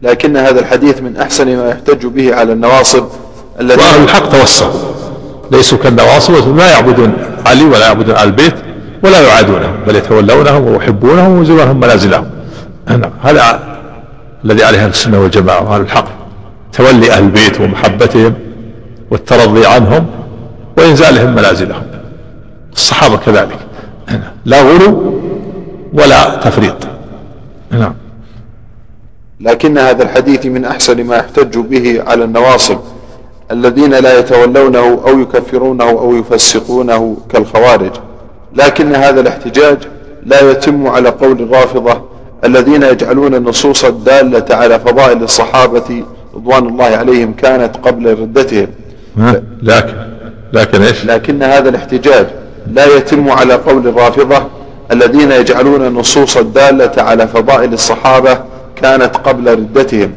لكن هذا الحديث من أحسن ما يحتج به على النواصب الذين وأهل الحق توسعوا. ليسوا كالنواصب لا يعبدون علي ولا يعبدون آل البيت ولا يعادونهم بل يتولونهم ويحبونهم ويزورهم منازلهم. نعم هذا الذي عليه السنة والجماعة وأهل الحق. تولي أهل البيت ومحبتهم والترضي عنهم وإنزالهم منازلهم. الصحابة كذلك. لا غلو ولا تفريط. نعم. لكن هذا الحديث من أحسن ما يحتج به على النواصب الذين لا يتولونه أو يكفرونه أو يفسقونه كالخوارج. لكن هذا الاحتجاج لا يتم على قول الرافضة الذين يجعلون النصوص الدالة على فضائل الصحابة رضوان الله عليهم كانت قبل ردتهم. لكن لكن إيش؟ لكن هذا الاحتجاج لا يتم على قول الرافضة الذين يجعلون النصوص الدالة على فضائل الصحابة كانت قبل ردتهم.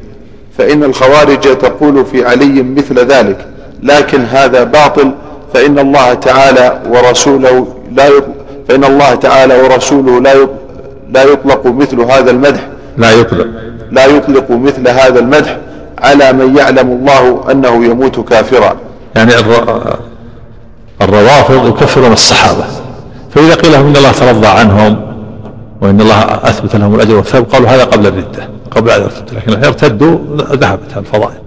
فإن الخوارج تقول في علي مثل ذلك لكن هذا باطل فإن الله تعالى ورسوله لا فإن الله تعالى ورسوله لا لا يطلق مثل هذا المدح. لا يطلق. لا يطلق مثل هذا المدح على من يعلم الله أنه يموت كافرا. يعني الروافض يكفرون الصحابة. فإذا قيل لهم إن الله ترضى عنهم وإن الله أثبت لهم الأجر والثواب قالوا هذا قبل الردة قبل أن يرتدوا لكن ارتدوا ذهبت الفضائل.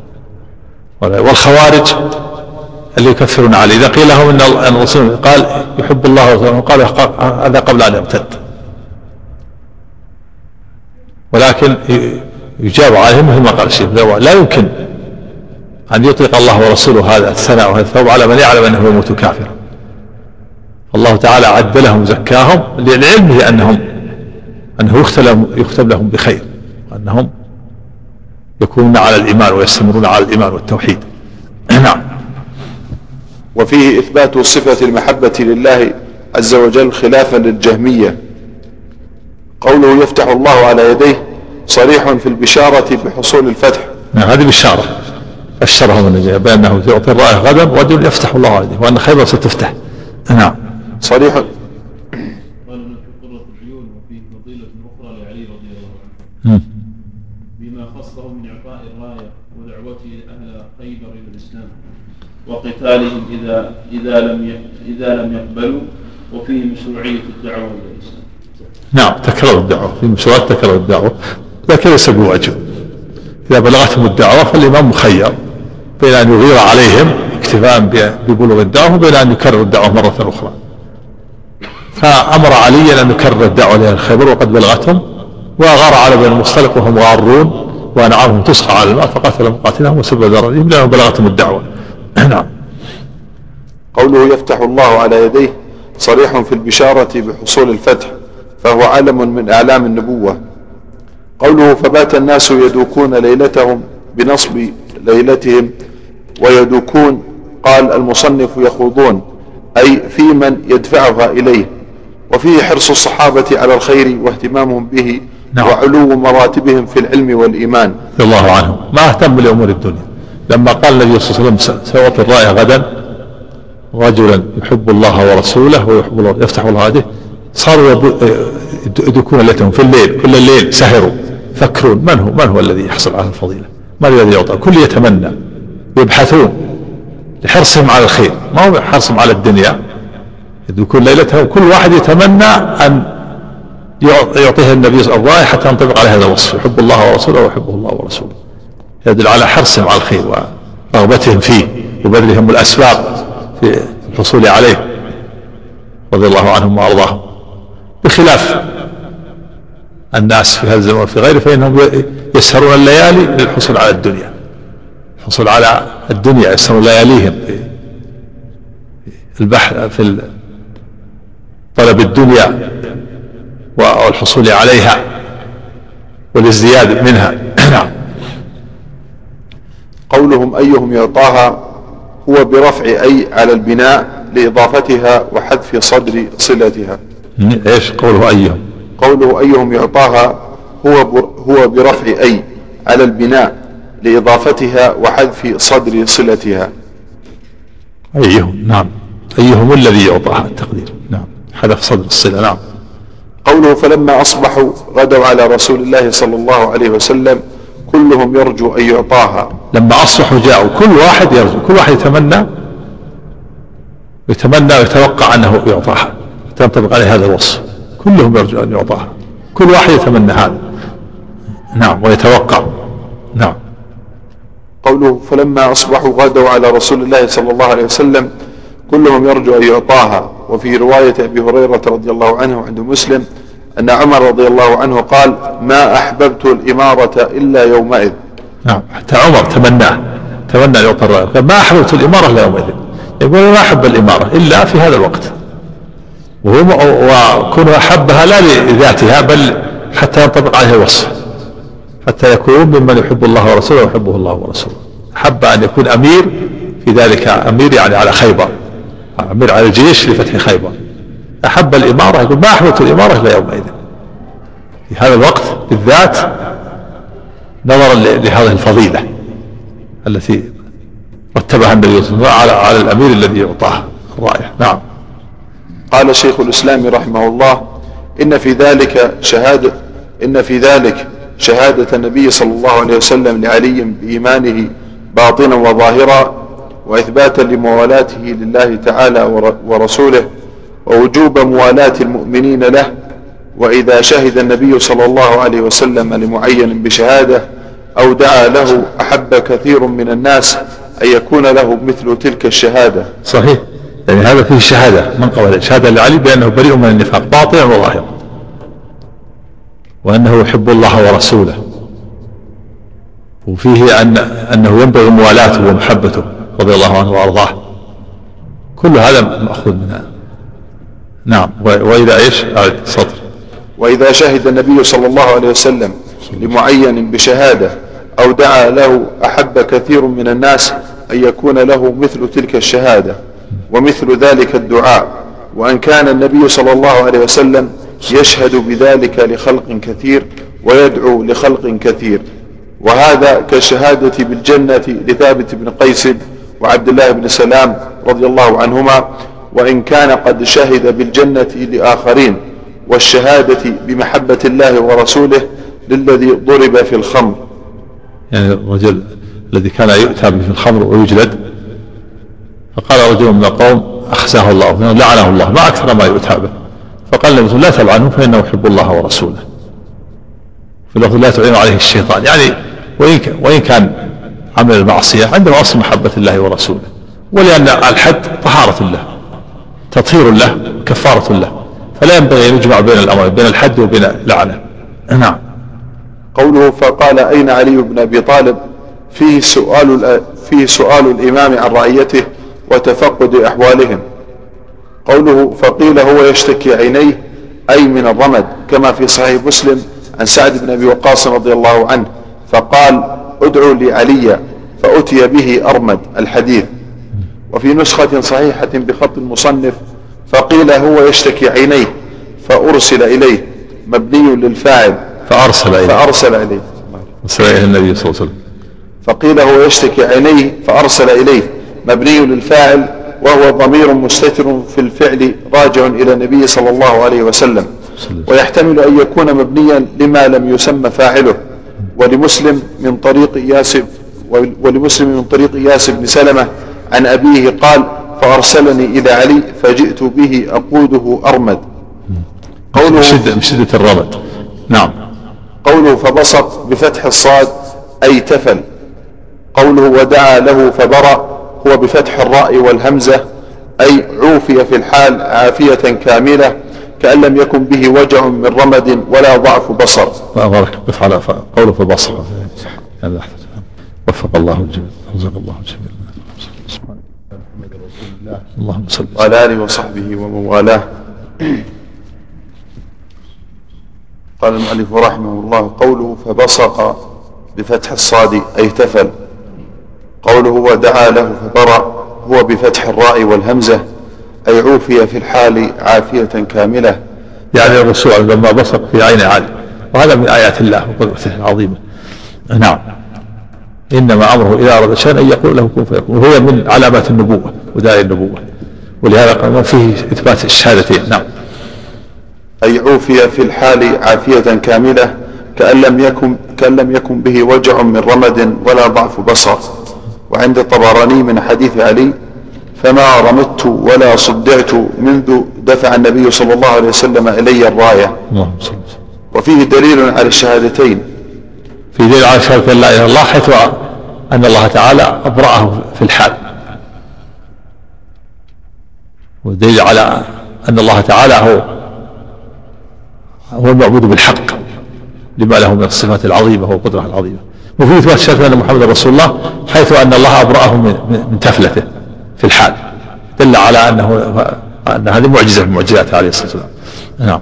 والخوارج اللي يكفرون عليه. إذا قيل لهم أن الرسول قال يحب الله ورسوله قالوا هذا قبل أن يرتد ولكن يجاب عليهم مثل ما قال الشيخ لا يمكن أن يطلق الله ورسوله هذا الثناء وهذا الثوب على من يعلم أنه يموت كافرا الله تعالى عد لهم زكاهم لعلمه أنهم أنه يختم لهم بخير. وأنهم يكونون على الإيمان ويستمرون على الإيمان والتوحيد. نعم. وفيه إثبات صفة المحبة لله عز وجل خلافا للجهمية. قوله يفتح الله على يديه صريح في البشارة بحصول الفتح. نعم هذه بشارة. بشرهم النبي بأنه يعطي الرائع غدا رجل يفتح الله عليه وأن خيبر ستفتح. نعم. صريح قال قرة العيون وفيه فضيلة أخرى لعلي رضي الله عنه بما خصه من إعطاء الراية ودعوته أهل خيبر إلى الإسلام وقتالهم إذا إذا لم إذا لم يقبلوا وفيه مشروعية الدعوة إلى الإسلام. نعم تكرر الدعوة. في مشروعات تكرر الدعوة. لكن ليس بواجب. إذا بلغتهم الدعوة فالإمام مخير بين أن يغير عليهم اكتفاء ببلوغ الدعوة وبين أن يكرر الدعوة مرة أخرى. فأمر عليا أن يكرر الدعوة لأهل خيبر وقد بلغتهم وغار على بني المصطلق وهم غارون وأنعامهم تسقى على الماء فقاتل مقاتلهم وسب ذراريهم لأنهم بلغتهم الدعوة. نعم. قوله يفتح الله على يديه صريح في البشارة بحصول الفتح فهو علم من أعلام النبوة. قوله فبات الناس يدوكون ليلتهم بنصب ليلتهم ويدوكون قال المصنف يخوضون أي في من يدفعها إليه وفيه حرص الصحابة على الخير واهتمامهم به نعم. وعلو مراتبهم في العلم والإيمان. رضي الله عنهم. ما أهتم لأمور الدنيا. لما قال النبي صلى الله عليه وسلم سيعطي الراية غدا. رجلا يحب الله ورسوله ويحب الله يفتح الله هذه صاروا يدركون ليلتهم في الليل كل الليل سهروا يفكرون من هو من هو الذي يحصل على الفضيلة؟ من الذي يعطى؟ كل يتمنى يبحثون لحرصهم على الخير. ما هو حرصهم على الدنيا؟ يدركون ليلتهم. كل واحد يتمنى أن يعطيه النبي وسلم حتى ينطبق عليه هذا الوصف. يحب الله ورسوله ويحبه الله ورسوله. يدل على حرصهم على الخير ورغبتهم فيه وبذلهم الأسباب في الحصول عليه رضي الله عنهم وأرضاهم. بخلاف الناس في هذا الزمان وفي غيره فإنهم يسهرون الليالي للحصول على الدنيا. الحصول على الدنيا يسهرون لياليهم في البحث في طلب الدنيا والحصول عليها والازدياد منها. نعم. قولهم أيهم يعطاها هو برفع أي على البناء لإضافتها وحذف صدر صلتها. إيش قوله أيهم؟ قوله أيهم يعطاها هو هو برفع أي على البناء لإضافتها وحذف صدر صلتها. أيهم نعم. أيهم الذي يعطاها التقدير. نعم. حذف صدر الصلة نعم. قوله فلما أصبحوا غدوا على رسول الله صلى الله عليه وسلم كلهم يرجو أن يعطاها. لما أصبحوا جاءوا كل واحد يرجو كل واحد يتمنى يتمنى ويتوقع أنه يعطاها تنطبق عليه هذا الوصف. كلهم يرجو أن يعطاها. كل واحد يتمنى هذا. نعم ويتوقع. نعم. قوله فلما أصبحوا غدوا على رسول الله صلى الله عليه وسلم كلهم يرجو أن يعطاها. وفي رواية أبي هريرة رضي الله عنه عند مسلم أن عمر رضي الله عنه قال ما أحببت الإمارة إلا يومئذ. نعم حتى عمر تمناه تمنى يعطى الرأي ما أحببت الإمارة إلا يومئذ. يقول ما أحب الإمارة إلا في هذا الوقت. وكونه أحبها لا لذاتها بل حتى ينطبق عليه الوصف. حتى يكون ممن يحب الله ورسوله ويحبه الله ورسوله. أحب أن يكون أمير في ذلك أمير يعني على خيبر أمير على الجيش لفتح خيبر. أحب الإمارة يقول ما أحببت الإمارة إلا يومئذ. في هذا الوقت بالذات نظرا لهذه الفضيلة التي رتبها النبي صلى الله عليه وسلم على الأمير الذي يعطاه الراية نعم. قال شيخ الإسلام رحمه الله إن في ذلك شهادة إن في ذلك شهادة النبي صلى الله عليه وسلم لعلي بإيمانه باطنا وظاهرا وإثباتا لموالاته لله تعالى ورسوله ووجوب موالاة المؤمنين له وإذا شهد النبي صلى الله عليه وسلم لمعين بشهادة أو دعا له أحب كثير من الناس أن يكون له مثل تلك الشهادة. صحيح. يعني هذا فيه شهادة. من قبل؟ شهادة لعلي بأنه بريء من النفاق. باطنا وظاهرا وأنه يحب الله ورسوله. وفيه أن أنه ينبغي موالاته ومحبته رضي الله عنه وأرضاه. كل هذا مأخوذ منها. نعم. وإذا إيش؟ سطر وإذا شهد النبي صلى الله عليه وسلم لمعين بشهادة أو دعا له أحب كثير من الناس أن يكون له مثل تلك الشهادة ومثل ذلك الدعاء وأن كان النبي صلى الله عليه وسلم يشهد بذلك لخلق كثير ويدعو لخلق كثير. وهذا كالشهادة بالجنة لثابت بن قيس وعبد الله بن سلام رضي الله عنهما وإن كان قد شهد بالجنة لآخرين والشهادة بمحبة الله ورسوله للذي ضرب في الخمر. يعني الرجل الذي كان يؤتى في الخمر ويجلد فقال رجل من القوم أخزاه الله لعنه الله ما أكثر ما يؤتى به. فقال النبي لا تلعنه فإنه يحب الله ورسوله. في لا تعين عليه الشيطان. يعني وإن وإن كان عمل المعصية عندما أصل محبة الله ورسوله. ولأن الحد طهارة له. تطهير له كفارة له. فلا ينبغي أن يجمع بين الأمرين بين الحد وبين اللعنة. نعم. قوله فقال أين علي بن أبي طالب؟ فيه سؤال فيه سؤال الإمام عن رعيته وتفقد أحوالهم. قوله فقيل هو يشتكي عينيه أي من الرمد كما في صحيح مسلم عن سعد بن أبي وقاص رضي الله عنه فقال ادعوا لعلي فأتي به أرمد الحديث. وفي نسخة صحيحة بخط المصنف فقيل هو يشتكي عينيه فأرسل إليه مبني للفاعل. فأرسل إليه. فأرسل إليه. أرسل إليه النبي صلى الله عليه وسلم. فقيل هو يشتكي عينيه فأرسل إليه مبني للفاعل وهو ضمير مستتر في الفعل راجع إلى النبي صلى الله عليه وسلم. ويحتمل أن يكون مبنيا لما لم يسمى فاعله. ولمسلم من طريق إياس ولمسلم من طريق إياس بن سلمة عن أبيه قال فأرسلني إلى علي فجئت به أقوده أرمد. قوله شدة, بشدة الرمد نعم. قوله فبسط بفتح الصاد أي تفل قوله ودعا له فبرأ هو بفتح الراء والهمزة أي عوفي في الحال عافية كاملة كأن لم يكن به وجع من رمد ولا ضعف بصر. بارك قف على قوله في البصر يعني وفق الله الجميع. رزق الله الجميع. اللهم صل وعلى آله وصحبه ومن والاه قال المؤلف رحمه الله قوله فبصق بفتح الصاد أي تفل قوله ودعا له فبرأ هو بفتح الراء والهمزة أي عوفي في الحال عافية كاملة. يعني الرسول لما بصق في عين علي وهذا من آيات الله وقدرته العظيمة. نعم. إنما أمره إذا أراد شيئا أن يقول له كن فيكون. وهو من علامات النبوة وداعي النبوة ولهذا قال فيه إثبات الشهادتين. نعم. أي عوفي في الحال عافية كاملة كأن لم يكن كأن لم يكن به وجع من رمد ولا ضعف بصر. وعند الطبراني من حديث علي فما رمدت ولا صدعت منذ دفع النبي صلى الله عليه وسلم إلي الراية. وفيه دليل على الشهادتين. في دليل على شهادة لا إله إلا الله حيث أن الله تعالى أبرأه في الحال. ودليل على أن الله تعالى هو هو المعبود بالحق لما له من الصفات العظيمة والقدرة العظيمة. وفي إثبات شهادة أن محمد رسول الله حيث أن الله أبرأه من, من تفلته في الحال. دل على أنه أن هذه معجزة من معجزاته عليه الصلاة والسلام. نعم.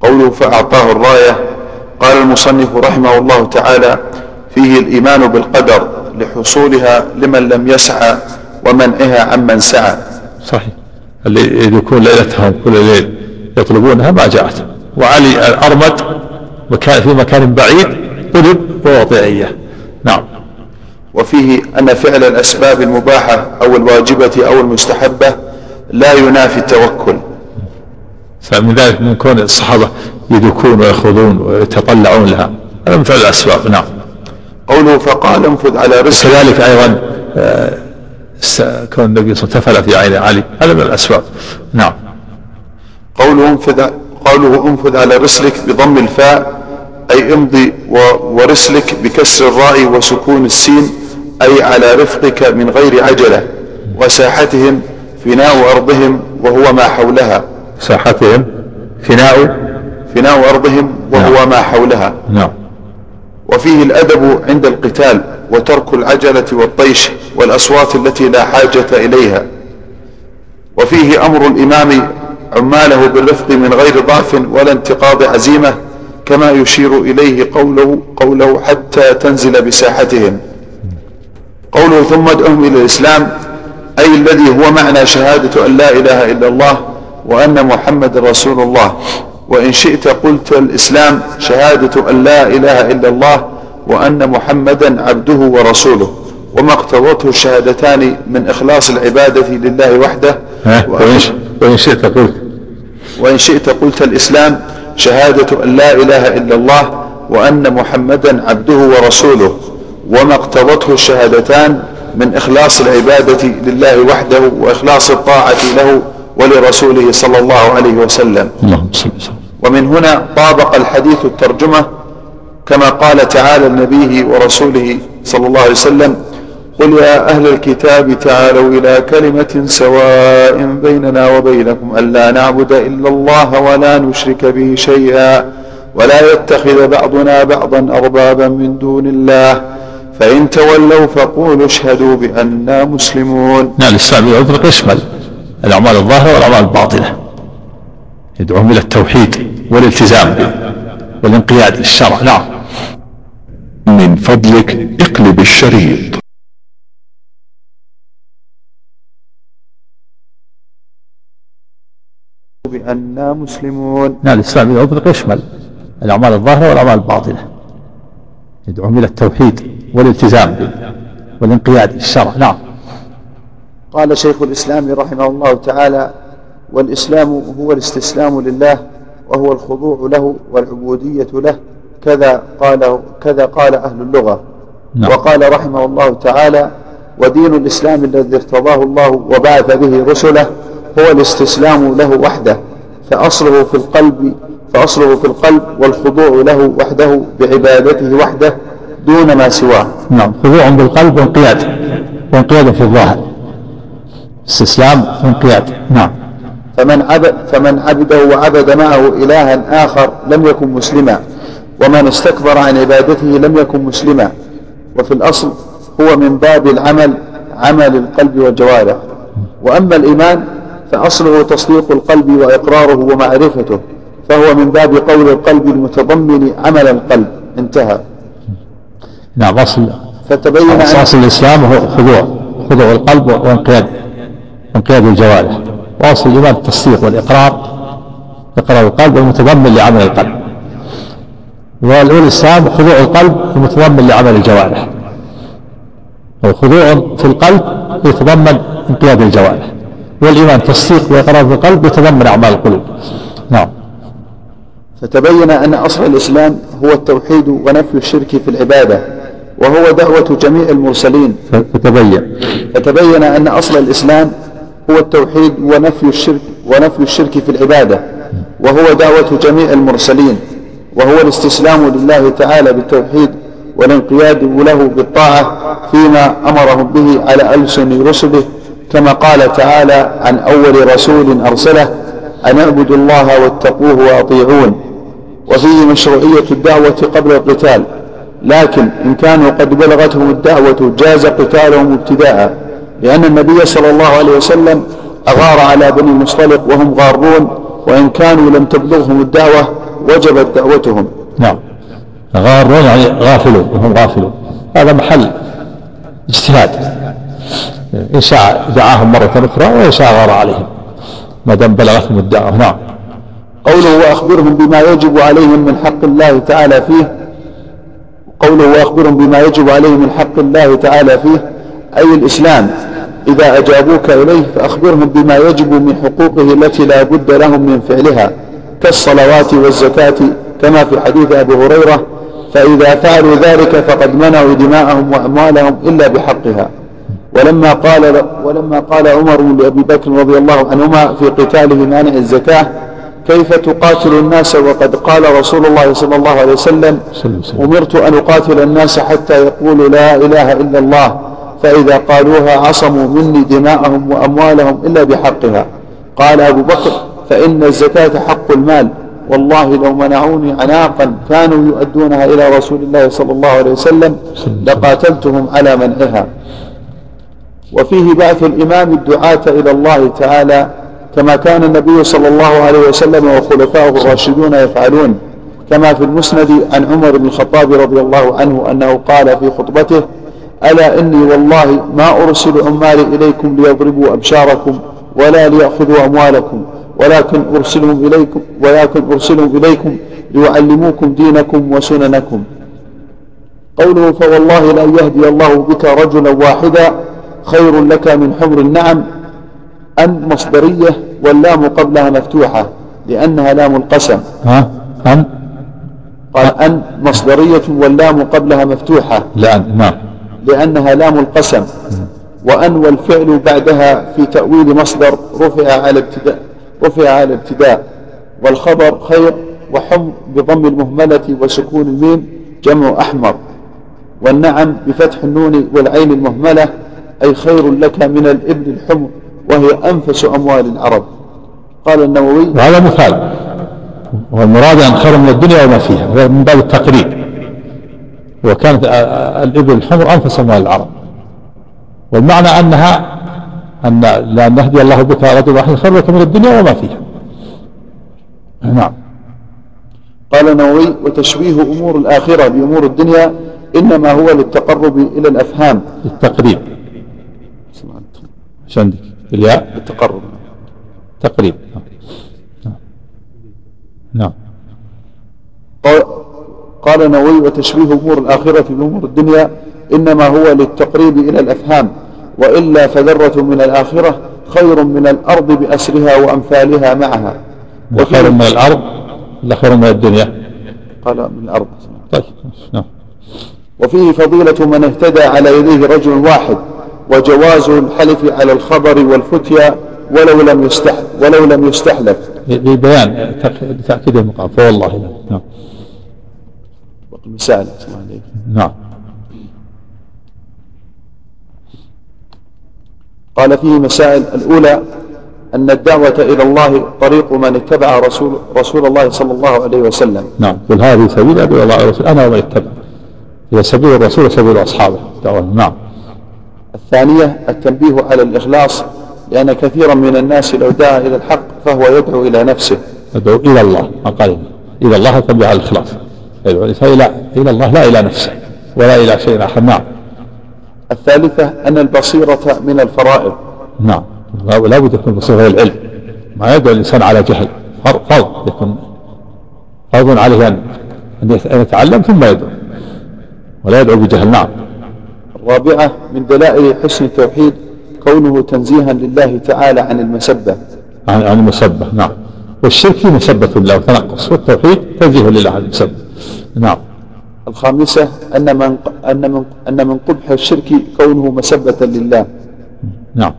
قوله فأعطاه الراية قال المصنف رحمه الله تعالى فيه الإيمان بالقدر لحصولها لمن لم يسعى ومنعها عمن سعى. صحيح. اللي يكون ليلتهم كل ليل يطلبونها ما جاءت. وعلي الأرمد مكان في مكان بعيد طلب إياه نعم. وفيه أن فعل الأسباب المباحة أو الواجبة أو المستحبة لا ينافي التوكل. فمن ذلك من كون الصحابة يدكون ويخوضون ويتطلعون لها. هذا من فعل الأسباب نعم. قوله فقال انفذ على رسل كذلك أيضا آه، كون النبي صلى الله عليه وسلم في عين علي. هذا من الأسباب نعم. قوله انفذ قوله انفذ على رسلك بضم الفاء أي امضي ورسلك بكسر الراء وسكون السين أي على رفقك من غير عجلة وساحتهم فناء أرضهم وهو ما حولها. ساحتهم فناء فناء أرضهم وهو نعم. ما حولها. نعم. وفيه الأدب عند القتال وترك العجلة والطيش والأصوات التي لا حاجة إليها. وفيه أمر الإمام عماله بالرفق من غير ضعف ولا انتقاض عزيمة كما يشير إليه قوله, قوله حتى تنزل بساحتهم. قوله ثم ادعهم إلى الإسلام أي الذي هو معنى شهادة أن لا إله إلا الله وأن محمد رسول الله. وإن شئت قلت الإسلام شهادة أن لا إله إلا الله وأن محمدا عبده ورسوله وما اقتضته الشهادتان من إخلاص العبادة لله وحده وإن شئت قلت. وإن شئت قلت الإسلام شهادة أن لا إله إلا الله وأن محمدا عبده ورسوله وما اقتضته الشهادتان من إخلاص العبادة لله وحده وإخلاص الطاعة له ولرسوله صلى الله عليه وسلم. اللهم صل وسلم. ومن هنا طابق الحديث الترجمة كما قال تعالى لنبيه ورسوله صلى الله عليه وسلم قل يا أهل الكتاب تعالوا إلى كلمة سواء بيننا وبينكم ألا نعبد إلا الله ولا نشرك به شيئا ولا يتخذ بعضنا بعضا أربابا من دون الله فإن تولوا فقولوا اشهدوا بأننا مسلمون. نعم الإسلام يطلق يشمل الأعمال الظاهرة والأعمال الباطنة. يدعوهم إلى التوحيد والالتزام والانقياد للشرع. نعم. من فضلك اقلب الشريط. بأننا مسلمون. نعم الإسلام يطلق يشمل الأعمال الظاهرة والأعمال الباطنة. يدعوهم إلى التوحيد والالتزام والانقياد للشرع. نعم. قال شيخ الإسلام رحمه الله تعالى والإسلام هو الاستسلام لله وهو الخضوع له والعبودية له كذا قال كذا قال أهل اللغة. نعم. وقال رحمه الله تعالى ودين الإسلام الذي ارتضاه الله وبعث به رسله هو الاستسلام له وحده فأصله في القلب فأصله في القلب والخضوع له وحده بعبادته وحده دون ما سواه. نعم خضوع بالقلب وانقياد وانقياد في الظاهر. استسلام وانقياد نعم. فمن عبد, فمن عبده وعبد معه إلها آخر لم يكن مسلما ومن استكبر عن عبادته لم يكن مسلما. وفي الأصل هو من باب العمل عمل القلب والجوارح وأما الإيمان فأصله تصديق القلب وإقراره ومعرفته فهو من باب قول القلب المتضمن عمل القلب. انتهى. نعم أصل فتبين أساس الإسلام هو خضوع خضوع القلب وانقياد. انقياد الجوارح. وأصل الإيمان التصديق والإقرار إقرار القلب المتضمن لعمل القلب. والإسلام خضوع القلب المتضمن لعمل الجوارح. والخضوع في القلب يتضمن انقياد الجوارح. والإيمان تصديق وإقرار في القلب يتضمن أعمال القلوب. نعم. فتبين أن أصل الإسلام هو التوحيد ونفي الشرك في العبادة وهو دعوة جميع المرسلين. فتبين. فتبين أن أصل الإسلام هو التوحيد ونفي الشرك ونفي الشرك في العبادة وهو دعوة جميع المرسلين وهو الاستسلام لله تعالى بالتوحيد والانقياد له بالطاعة فيما أمرهم به على ألسن رسله كما قال تعالى عن أول رسول أرسله أن اعبدوا الله واتقوه وأطيعون. وفيه مشروعية الدعوة قبل القتال لكن إن كانوا قد بلغتهم الدعوة جاز قتالهم ابتداء. لأن النبي صلى الله عليه وسلم أغار على بني المصطلق وهم غارون وإن كانوا لم تبلغهم الدعوة وجبت دعوتهم. نعم. غارون يعني غافلون وهم غافلون. هذا محل اجتهاد. إن شاء دعاهم مرة أخرى وإن شاء غار عليهم. ما دام بلغتهم الدعوة نعم. قوله وأخبرهم بما يجب عليهم من حق الله تعالى فيه قوله وأخبرهم بما يجب عليهم من حق الله تعالى فيه أي الإسلام. إذا أجابوك إليه فأخبرهم بما يجب من حقوقه التي لا بد لهم من فعلها كالصلوات والزكاة كما في حديث أبي هريرة فإذا فعلوا ذلك فقد منعوا دماءهم وأموالهم إلا بحقها. ولما قال ولما قال عمر لأبي بكر رضي الله عنهما في قتاله مانع الزكاة كيف تقاتل الناس وقد قال رسول الله صلى الله عليه وسلم. أمرت أن أقاتل الناس حتى يقولوا لا إله إلا الله فإذا قالوها عصموا مني دماءهم وأموالهم إلا بحقها. قال أبو بكر فإن الزكاة حق المال. والله لو منعوني عناقا كانوا يؤدونها إلى رسول الله صلى الله عليه وسلم لقاتلتهم على منعها. وفيه بعث الإمام الدعاة إلى الله تعالى كما كان النبي صلى الله عليه وسلم وخلفائه الراشدون يفعلون. كما في المسند عن عمر بن الخطاب رضي الله عنه أنه قال في خطبته ألا إني والله ما أرسل عمالي إليكم ليضربوا أبشاركم ولا ليأخذوا أموالكم ولكن أرسلهم إليكم ولكن أرسلهم إليكم ليعلموكم دينكم وسننكم. قوله فوالله لا يهدي الله بك رجلا واحدا خير لك من حمر النعم أن مصدرية واللام قبلها مفتوحة لأنها لام القسم. ها؟ أن؟ قال أن مصدرية واللام قبلها مفتوحة. لأن نعم. لأنها لام القسم. وأن والفعل بعدها في تأويل مصدر رفع على ابتداء رفع على ابتداء. والخبر خير وحم بضم المهملة وسكون الميم جمع أحمر. والنعم بفتح النون والعين المهملة أي خير لك من الإبل الحمر وهي أنفس أموال العرب. قال النووي وهذا مثال والمراد أن خير من الدنيا وما فيها من باب التقريب. وكانت الإبل الحمر أنفس أموال العرب. والمعنى أنها أن لأن نهدي الله بك رجل واحد خير لك من الدنيا وما فيها. نعم. قال النووي وتشبيه أمور الآخرة بأمور الدنيا إنما هو للتقرب إلى الأفهام. التقريب إيش عندك الياء. التقرب تقريب. نعم. نعم. قال النووي وتشبيه أمور الآخرة بأمور الدنيا إنما هو للتقريب إلى الأفهام وإلا فذرة من الآخرة خير من الأرض بأسرها وأمثالها معها. وخير من الأرض ولا خير من الدنيا. قال من الأرض. طيب نعم. وفيه فضيلة من اهتدى على يديه رجل واحد وجواز الحلف على الخبر والفتيا ولو لم يستحلف ولو لم يستحلف. لبيان تأكيد المقام. فوالله. لا نعم نعم. قال فيه مسائل الأولى أن الدعوة إلى الله طريق من اتبع رسول, رسول الله صلى الله عليه وسلم. نعم. قل هذه سبيل أدعو إلى الله ورسول أنا ومن اتبع. هي سبيل الرسول وسبيل أصحابه. دعوة. نعم. الثانية التنبيه على الإخلاص لأن كثيرا من الناس لو دعا إلى الحق فهو يدعو إلى نفسه. يدعو إلى الله. ما قال إلى الله تنبيه على الإخلاص. يدعو الإنسان إلى إلى الله لا إلى نفسه ولا إلى شيء آخر. نعم. الثالثة أن البصيرة من الفرائض. نعم. لا بد يكون بصيرة العلم. ما يدعو الإنسان على جهل. فرض يكون فرض عليه أن أن يتعلم ثم يدعو. ولا يدعو بجهل. نعم. الرابعة من دلائل حسن التوحيد كونه تنزيها لله تعالى عن المسبة. عن المسبة. نعم. والشرك فيه مسبة الله وتنقص. والتوحيد تنزيه لله عن المسبة. نعم. الخامسة أن من أن من أن من قبح الشرك كونه مسبة لله. نعم.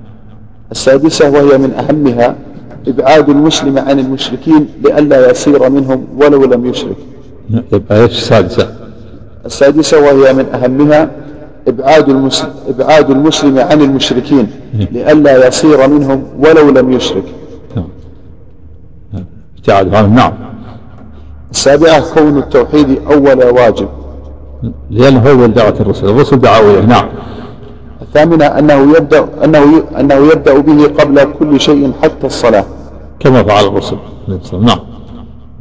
السادسة وهي من أهمها إبعاد المسلم عن المشركين لئلا يصير منهم ولو لم يشرك. يبقى إيش السادسة؟ السادسة وهي من أهمها إبعاد المسلم, إبعاد المسلم عن المشركين لئلا يصير منهم ولو لم يشرك. نعم. ابتعاد نعم. السابعة كون التوحيد أول واجب. لأنه هو دعوة الرسل الرسل دعوا إليه نعم. الثامنة أنه يبدأ أنه أنه يبدأ به قبل كل شيء حتى الصلاة. كما فعل الرسل. نعم.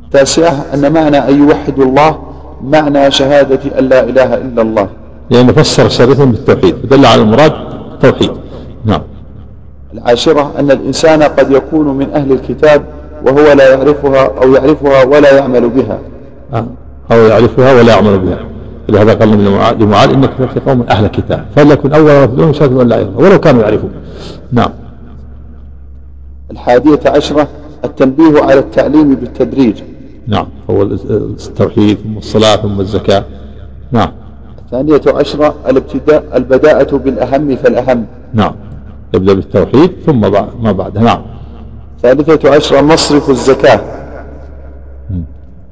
التاسعة أن معنى أن يوحدوا الله معنى شهادة أن لا إله إلا الله. لأنه فسر شريفا بالتوحيد ودل على المراد التوحيد نعم. العاشرة أن الإنسان قد يكون من أهل الكتاب وهو لا يعرفها أو يعرفها ولا يعمل بها. آه. أو يعرفها ولا يعمل بها. لهذا قال النبي لمعاذ إنك في قوم أهل كتاب. فليكن أول ما تدعوهم أن لا اله ولو كانوا يعرفون. نعم. الحادية عشرة التنبيه على التعليم بالتدريج. نعم. هو التوحيد ثم الصلاة ثم الزكاة. نعم. الثانية عشرة الابتداء البداءة بالأهم فالأهم. نعم. يبدأ بالتوحيد ثم ما بعدها. نعم. الثالثة عشرة مصرف الزكاة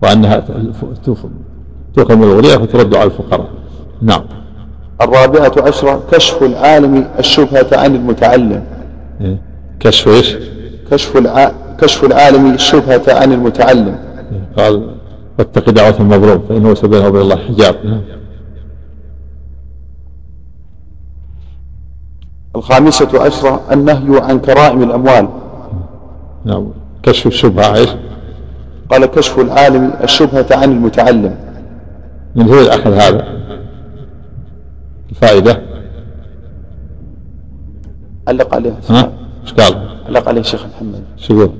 وأنها تؤخذ من الأغنياء فترد على الفقراء نعم الرابعة عشرة كشف العالم الشبهة عن المتعلم إيه؟ كشف إيش؟ كشف الع... كشف العالم الشبهة عن المتعلم إيه؟ قال واتق دعوة المظلوم فإنه سبيله وبين الله حجاب نعم. الخامسة عشرة النهي عن كرائم الأموال نعم. كشف الشبهة إيش؟ قال كشف العالم الشبهة عن المتعلم. من هو أخذ هذا؟ الفائدة؟ علق عليه ها؟ إيش قال؟ علق عليه الشيخ محمد. شو يقول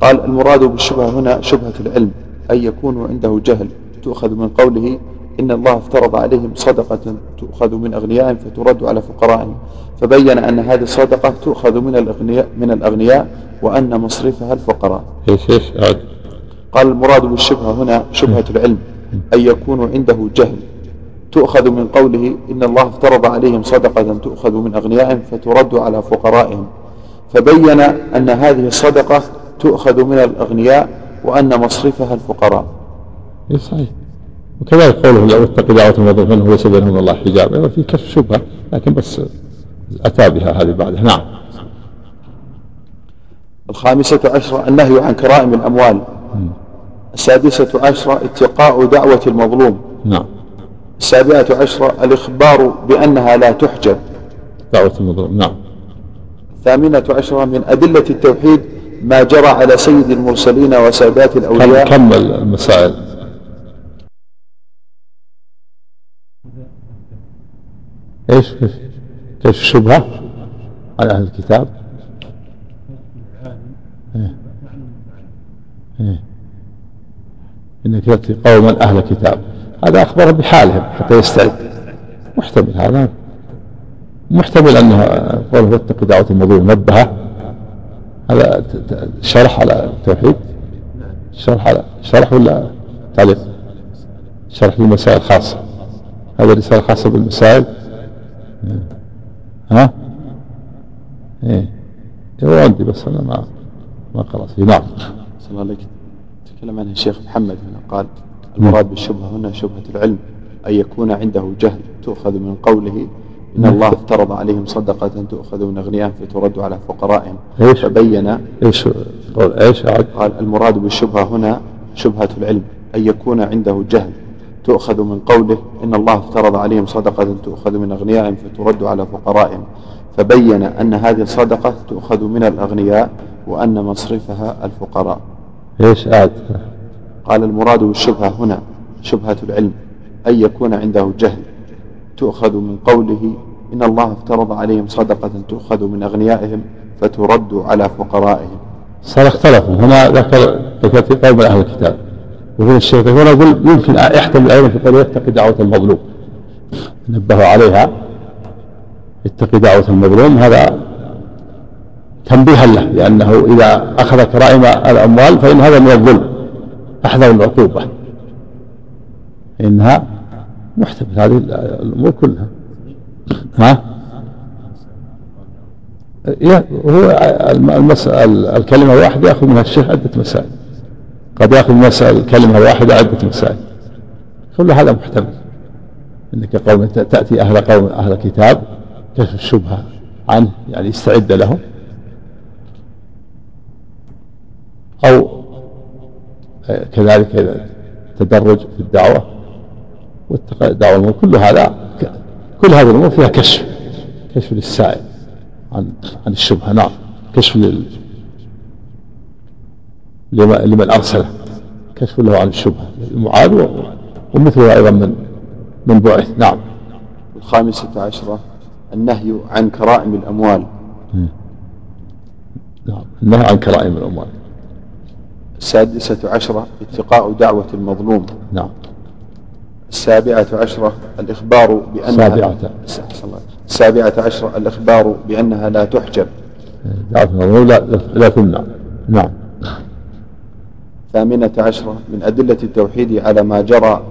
قال المراد بالشبهة هنا شبهة العلم أن يكون عنده جهل تؤخذ من قوله إن الله افترض عليهم صدقة تؤخذ من أغنيائهم فترد على فقرائهم فبين أن هذه الصدقة تؤخذ من الأغنياء من الأغنياء وأن مصرفها الفقراء. إيش عاد. قال المراد بالشبهة هنا شبهة العلم أن يكون عنده جهل. تؤخذ من قوله إن الله افترض عليهم صدقة تؤخذ من أغنيائهم فترد على فقرائهم. فبين أن هذه الصدقة تؤخذ من الأغنياء وأن مصرفها الفقراء. صحيح؟ وكذلك قوله لو اتق دعوة المظلوم فإنه ليس بينهم الله حجاب. أيضا في كشف شبهة لكن بس أتى بها هذه بعدها. نعم. الخامسة عشرة النهي عن كرائم الأموال. السادسة عشرة اتقاء دعوة المظلوم. نعم. السابعة عشرة الإخبار بأنها لا تحجب. دعوة المظلوم. نعم. الثامنة عشرة من أدلة التوحيد ما جرى على سيد المرسلين وسادات الأولياء. كم المسائل؟ إيش؟ كيف الشبهة على أهل الكتاب؟ إيه. إيه. إنك تأتي قوما أهل كتاب هذا أخبر بحالهم حتى يستعد. محتمل هذا. محتمل أنه قوله واتق دعوة المظلوم نبه هذا شرح على التوحيد؟ شرح على شرح ولا تعليق؟ شرح للمسائل خاصة هذا رسالة خاصة بالمسائل. ها؟ إيه. هو عندي بس أنا ما ما قرأت فيه نعم. صلى الله عليك. تكلم عنها الشيخ محمد هنا. قال المراد بالشبهة هنا شبهة العلم أن يكون عنده جهل تؤخذ من قوله إن الله افترض عليهم صدقة تؤخذ من أغنيائهم فترد على فقرائهم. إيش؟ فبين. إيش؟ قول إيش؟ عاد. قال المراد بالشبهة هنا شبهة العلم أن يكون عنده جهل تؤخذ من قوله إن الله افترض عليهم صدقة تؤخذ من أغنيائهم فترد على فقرائهم فبين أن هذه الصدقة تؤخذ من الأغنياء وأن مصرفها الفقراء. إيش عاد قال المراد بالشبهة هنا شبهة العلم أن يكون عنده جهل. تؤخذ من قوله إن الله افترض عليهم صدقة تؤخذ من أغنيائهم فترد على فقرائهم. صار اختلفوا هنا ذكر ذكر في قول أهل الكتاب. وهنا الشيخ هنا يقول يمكن يحتمل أيضا في قوله يتقي دعوة المظلوم. نبهوا عليها. يتقي دعوة المظلوم. هذا تنبيها له لأنه إذا اخذ كرائم الأموال فإن هذا من الظلم. أحذر العقوبه إنها محتمل. هذه الأمور كلها. ها؟ هو المسألة الكلمة الواحدة يأخذ منها الشيخ عدة مسائل. قد يأخذ مسألة الكلمة الواحدة عدة مسائل. كل هذا محتمل. إنك قوم ت- تأتي أهل قوم أهل كتاب كشف الشبهة عنه يعني يستعد له أو آه، كذلك إذا تدرج في الدعوة الأمور. كل هذا كل هذه الأمور فيها كشف. كشف للسائل عن عن الشبهة. نعم. كشف لل لمن أرسله كشف له عن الشبهة. المعاد و- ومثله أيضا من من بعث. نعم. الخامسة عشرة النهي عن كرائم الأموال. نعم. النهي عن كرائم الأموال. السادسة عشرة اتقاء دعوة المظلوم. نعم. السابعة عشرة الإخبار بأنها الله. السابعة عشرة الإخبار بأنها لا تحجب. دعوة المظلوم لا لا تمنع. نعم. ثامنة عشرة من أدلة التوحيد على ما جرى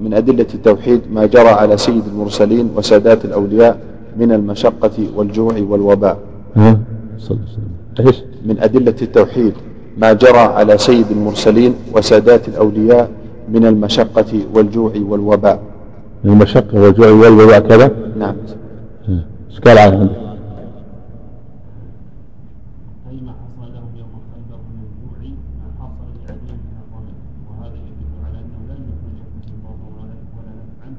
من أدلة التوحيد ما جرى على سيد المرسلين وسادات الأولياء من المشقة والجوع والوباء. ها؟ صلى إيش؟ من أدلة التوحيد ما جرى على سيد المرسلين وسادات الأولياء من المشقة والجوع والوباء. من المشقة والجوع والوباء كذا؟ نعم. قال عنه؟ عندك؟ أي ما حصل لهم يوم خيبر من الجوع ما حصل لعدو من الظلم وهذا يدل على أنه لم يكن يحدث ضرا ولا ولا نفعا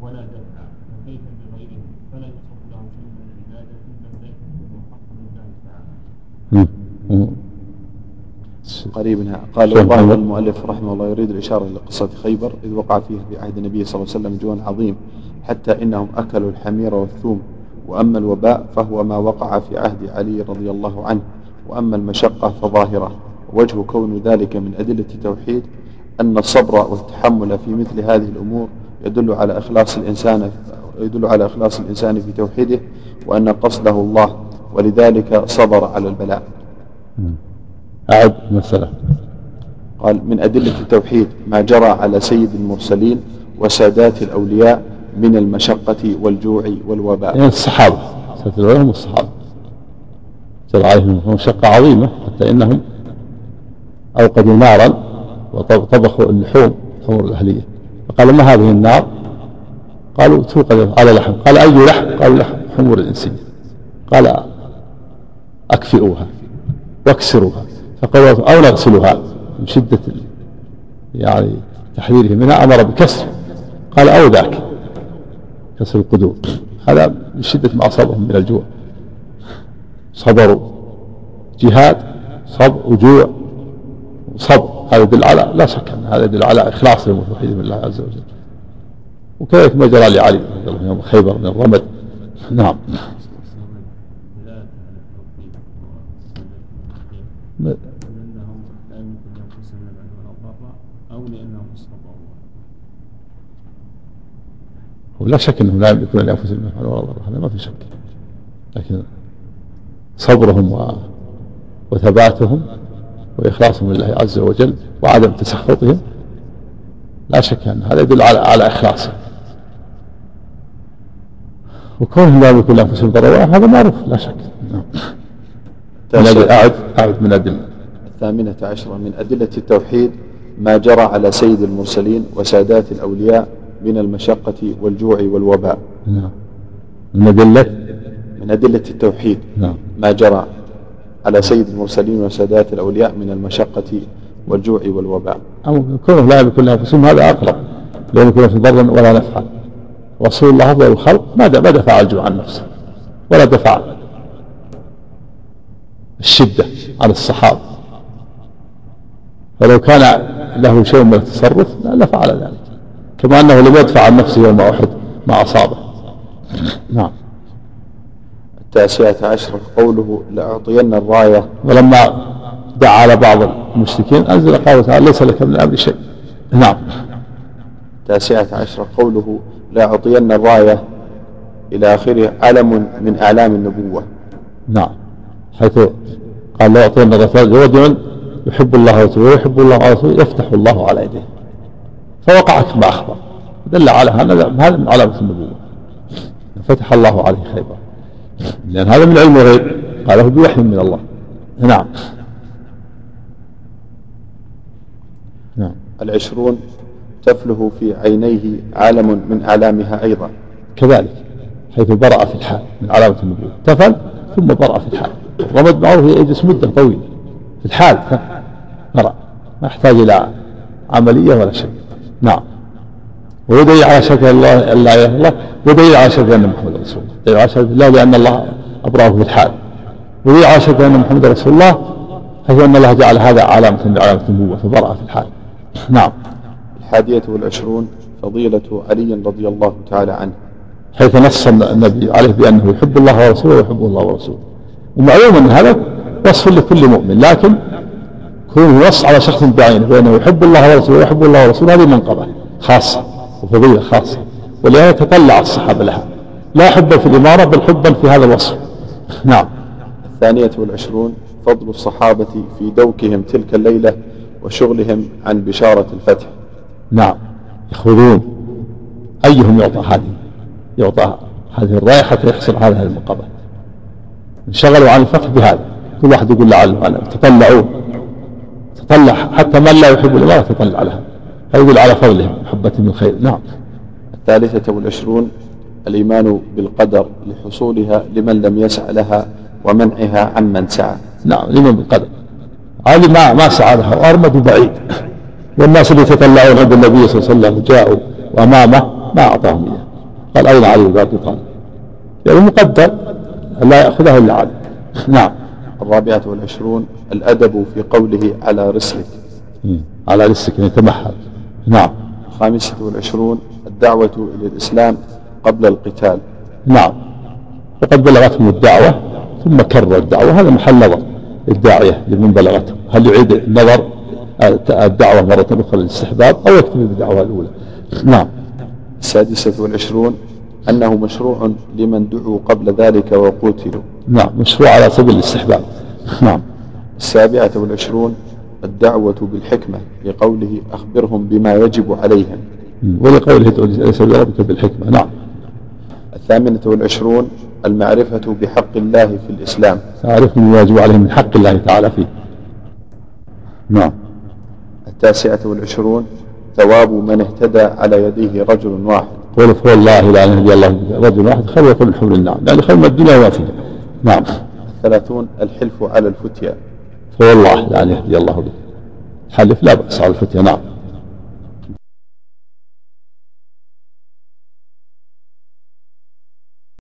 ولا دفعا فكيف بغيرهم فلا يصح لهم شيء من العبادة بل لا يكون حقا لله تعالى مم. مم. قريب منها قال محمد. المؤلف رحمه الله يريد الإشارة لقصة خيبر إذ وقع فيها في عهد النبي صلى الله عليه وسلم جوع عظيم حتى إنهم أكلوا الحمير والثوم. وأما الوباء فهو ما وقع في عهد علي رضي الله عنه. وأما المشقة فظاهرة. وجه كون ذلك من أدلة التوحيد أن الصبر والتحمل في مثل هذه الأمور يدل على إخلاص الإنسان يدل على إخلاص الإنسان في توحيده وأن قصده الله. ولذلك صبر على البلاء. أعد المسألة قال من أدلة التوحيد ما جرى على سيد المرسلين وسادات الأولياء من المشقة والجوع والوباء. يعني الصحابة سيد هم الصحابة. جرى عليهم مشقة عظيمة حتى إنهم أوقدوا نارا وطبخوا اللحوم الحمر الأهلية. فقال ما هذه النار؟ قالوا توقد على لحم. قال أي لحم؟ قالوا لحم حمر الإنسية. قال أكفئوها. واكسروها فقالوا أو نغسلها من شدة يعني تحذيره منها أمر بكسر. قال أو ذاك كسر القدور هذا من شدة ما أصابهم من الجوع. صبروا جهاد صبر وجوع صبر. هذا يدل على لا شك أن هذا يدل على إخلاص الموحدين بالله عز وجل. وكذلك ما جرى لعلي رضي الله عنه يوم خيبر من الرمد نعم. لأنهم لا يمكن لأنفسهم نفعا ولا ضرا أو لأنهم استطاعوا ولا شك إنهم لا يملكون لأنفسهم نفعا ولا ضرا هذا ما في شك. لكن صبرهم و... وثباتهم وإخلاصهم لله عز وجل وعدم تسخطهم لا شك أن هذا يدل على على إخلاصهم. وكونهم لا يملكون لأنفسهم ضرا هذا معروف لا شك. نعم. من أجل اعد أعد من أدلة. الثامنة عشرة من أدلة التوحيد ما جرى على سيد المرسلين وسادات الأولياء من المشقة والجوع والوباء. نعم. من أدلة؟ من أدلة التوحيد نعم. ما جرى على سيد المرسلين وسادات الأولياء من المشقة والجوع والوباء. أو كونه لا يملك لأنفسهم هذا أقرب. لا يملك في ضر ولا نفعا رسول الله أفضل الخلق ما ما دفع الجوع عن نفسه ولا دفع الشدة عن الصحابة. فلو كان له شيء من التصرف لفعل ذلك. كما أنه لم يدفع عن نفسه يوم أحد ما أصابه. نعم. التاسعة عشر قوله لأعطين الراية. ولما دعا على بعض المشركين أنزل قوله تعالى ليس لك من الأمر شيء. نعم. التاسعة عشر قوله لأعطين الراية. إلى آخره علم من أعلام النبوة. نعم. حيث قال لا يعطينا الرسول رجل يحب الله ورسوله ويحب الله ورسوله يفتح الله على يديه فوقع كما أخبر. دل على هذا هذا من علامة النبوة. فتح الله عليه خيبر. لأن هذا من علم الغيب. قاله بوحي من الله. نعم. نعم. العشرون تفله في عينيه عالم من أعلامها أيضا. كذلك حيث برأ في الحال من علامة النبوة. تفل ثم برأ في الحال. الرمد معروف يجلس مدة طويلة في الحال برأ ما يحتاج إلى عملية ولا شيء. نعم. ويدعي على شكل الله لا إله إلا الله ودليل على شكل أن محمد رسول الله. دليل على شكل الله لأن الله أبرأه في الحال. ودليل على شكل أن محمد رسول الله حيث أن الله جعل هذا علامة من علامة النبوة فبرأ في الحال. نعم. الحادية والعشرون فضيلة علي رضي الله تعالى عنه. حيث نص النبي عليه بأنه يحب الله ورسوله ويحب الله ورسوله. ومعلوم أن هذا وصف لكل مؤمن لكن كونه نص على شخص بعينه بأنه يحب الله ورسوله ويحب الله ورسوله هذه منقبة خاصة وفضيلة خاصة ولهذا تطلع الصحابة لها. لا حبا في الإمارة بل حبا في هذا الوصف. نعم. الثانية والعشرون فضل الصحابة في دوكهم تلك الليلة وشغلهم عن بشارة الفتح. نعم. يأخذون أيهم يعطى هذه؟ يعطى هذه الراية حتى يحصل هذه المقابلة انشغلوا عن الفتح بهذا. كل واحد يقول لعله أنا تطلعوا. تطلع حتى من لا يحب الإمارة تطلع لها. يدل على فضلهم محبتهم الخير نعم. الثالثة والعشرون الإيمان بالقدر لحصولها لمن لم يسع لها ومنعها عمن سعى. نعم الإيمان بالقدر. هذه ما ما سعى لها وأرمد بعيد والناس اللي يتطلعون عند النبي صلى الله عليه وسلم جاءوا وأمامه ما أعطاهم إياه. قال أين علي بن أبي طالب؟ يعني مقدر. لا يأخذه إلا علي نعم. الرابعة والعشرون الأدب في قوله على رسلك. على رسلك يتمحل. نعم. الخامسة والعشرون الدعوة إلى الإسلام قبل القتال. نعم. وقد بلغتهم الدعوة ثم كرر الدعوة. هذا محل نظر. الداعية لمن بلغته هل يعيد النظر الدعوة مرة أخرى للاستحباب أو يكتفي بالدعوة الأولى؟ نعم. السادسة والعشرون أنه مشروع لمن دعوا قبل ذلك وقتلوا. نعم مشروع على سبيل الاستحباب. نعم. السابعة والعشرون الدعوة بالحكمة لقوله أخبرهم بما يجب عليهم. ولقوله ليس بربك بالحكمة؟ نعم. الثامنة والعشرون المعرفة بحق الله في الإسلام. تعرف ما يجب عليهم من حق الله تعالى فيه. نعم. التاسعة والعشرون ثواب من اهتدى على يديه رجل واحد. قول فوالله لا أن يهدي الله رجل واحد خير يكون الحمد لله. يعني خير من الدنيا وما فيها. نعم. الثلاثون الحلف على الفتيا. فوالله لا أن يهدي الله. به حلف لا بأس على الفتيا. نعم.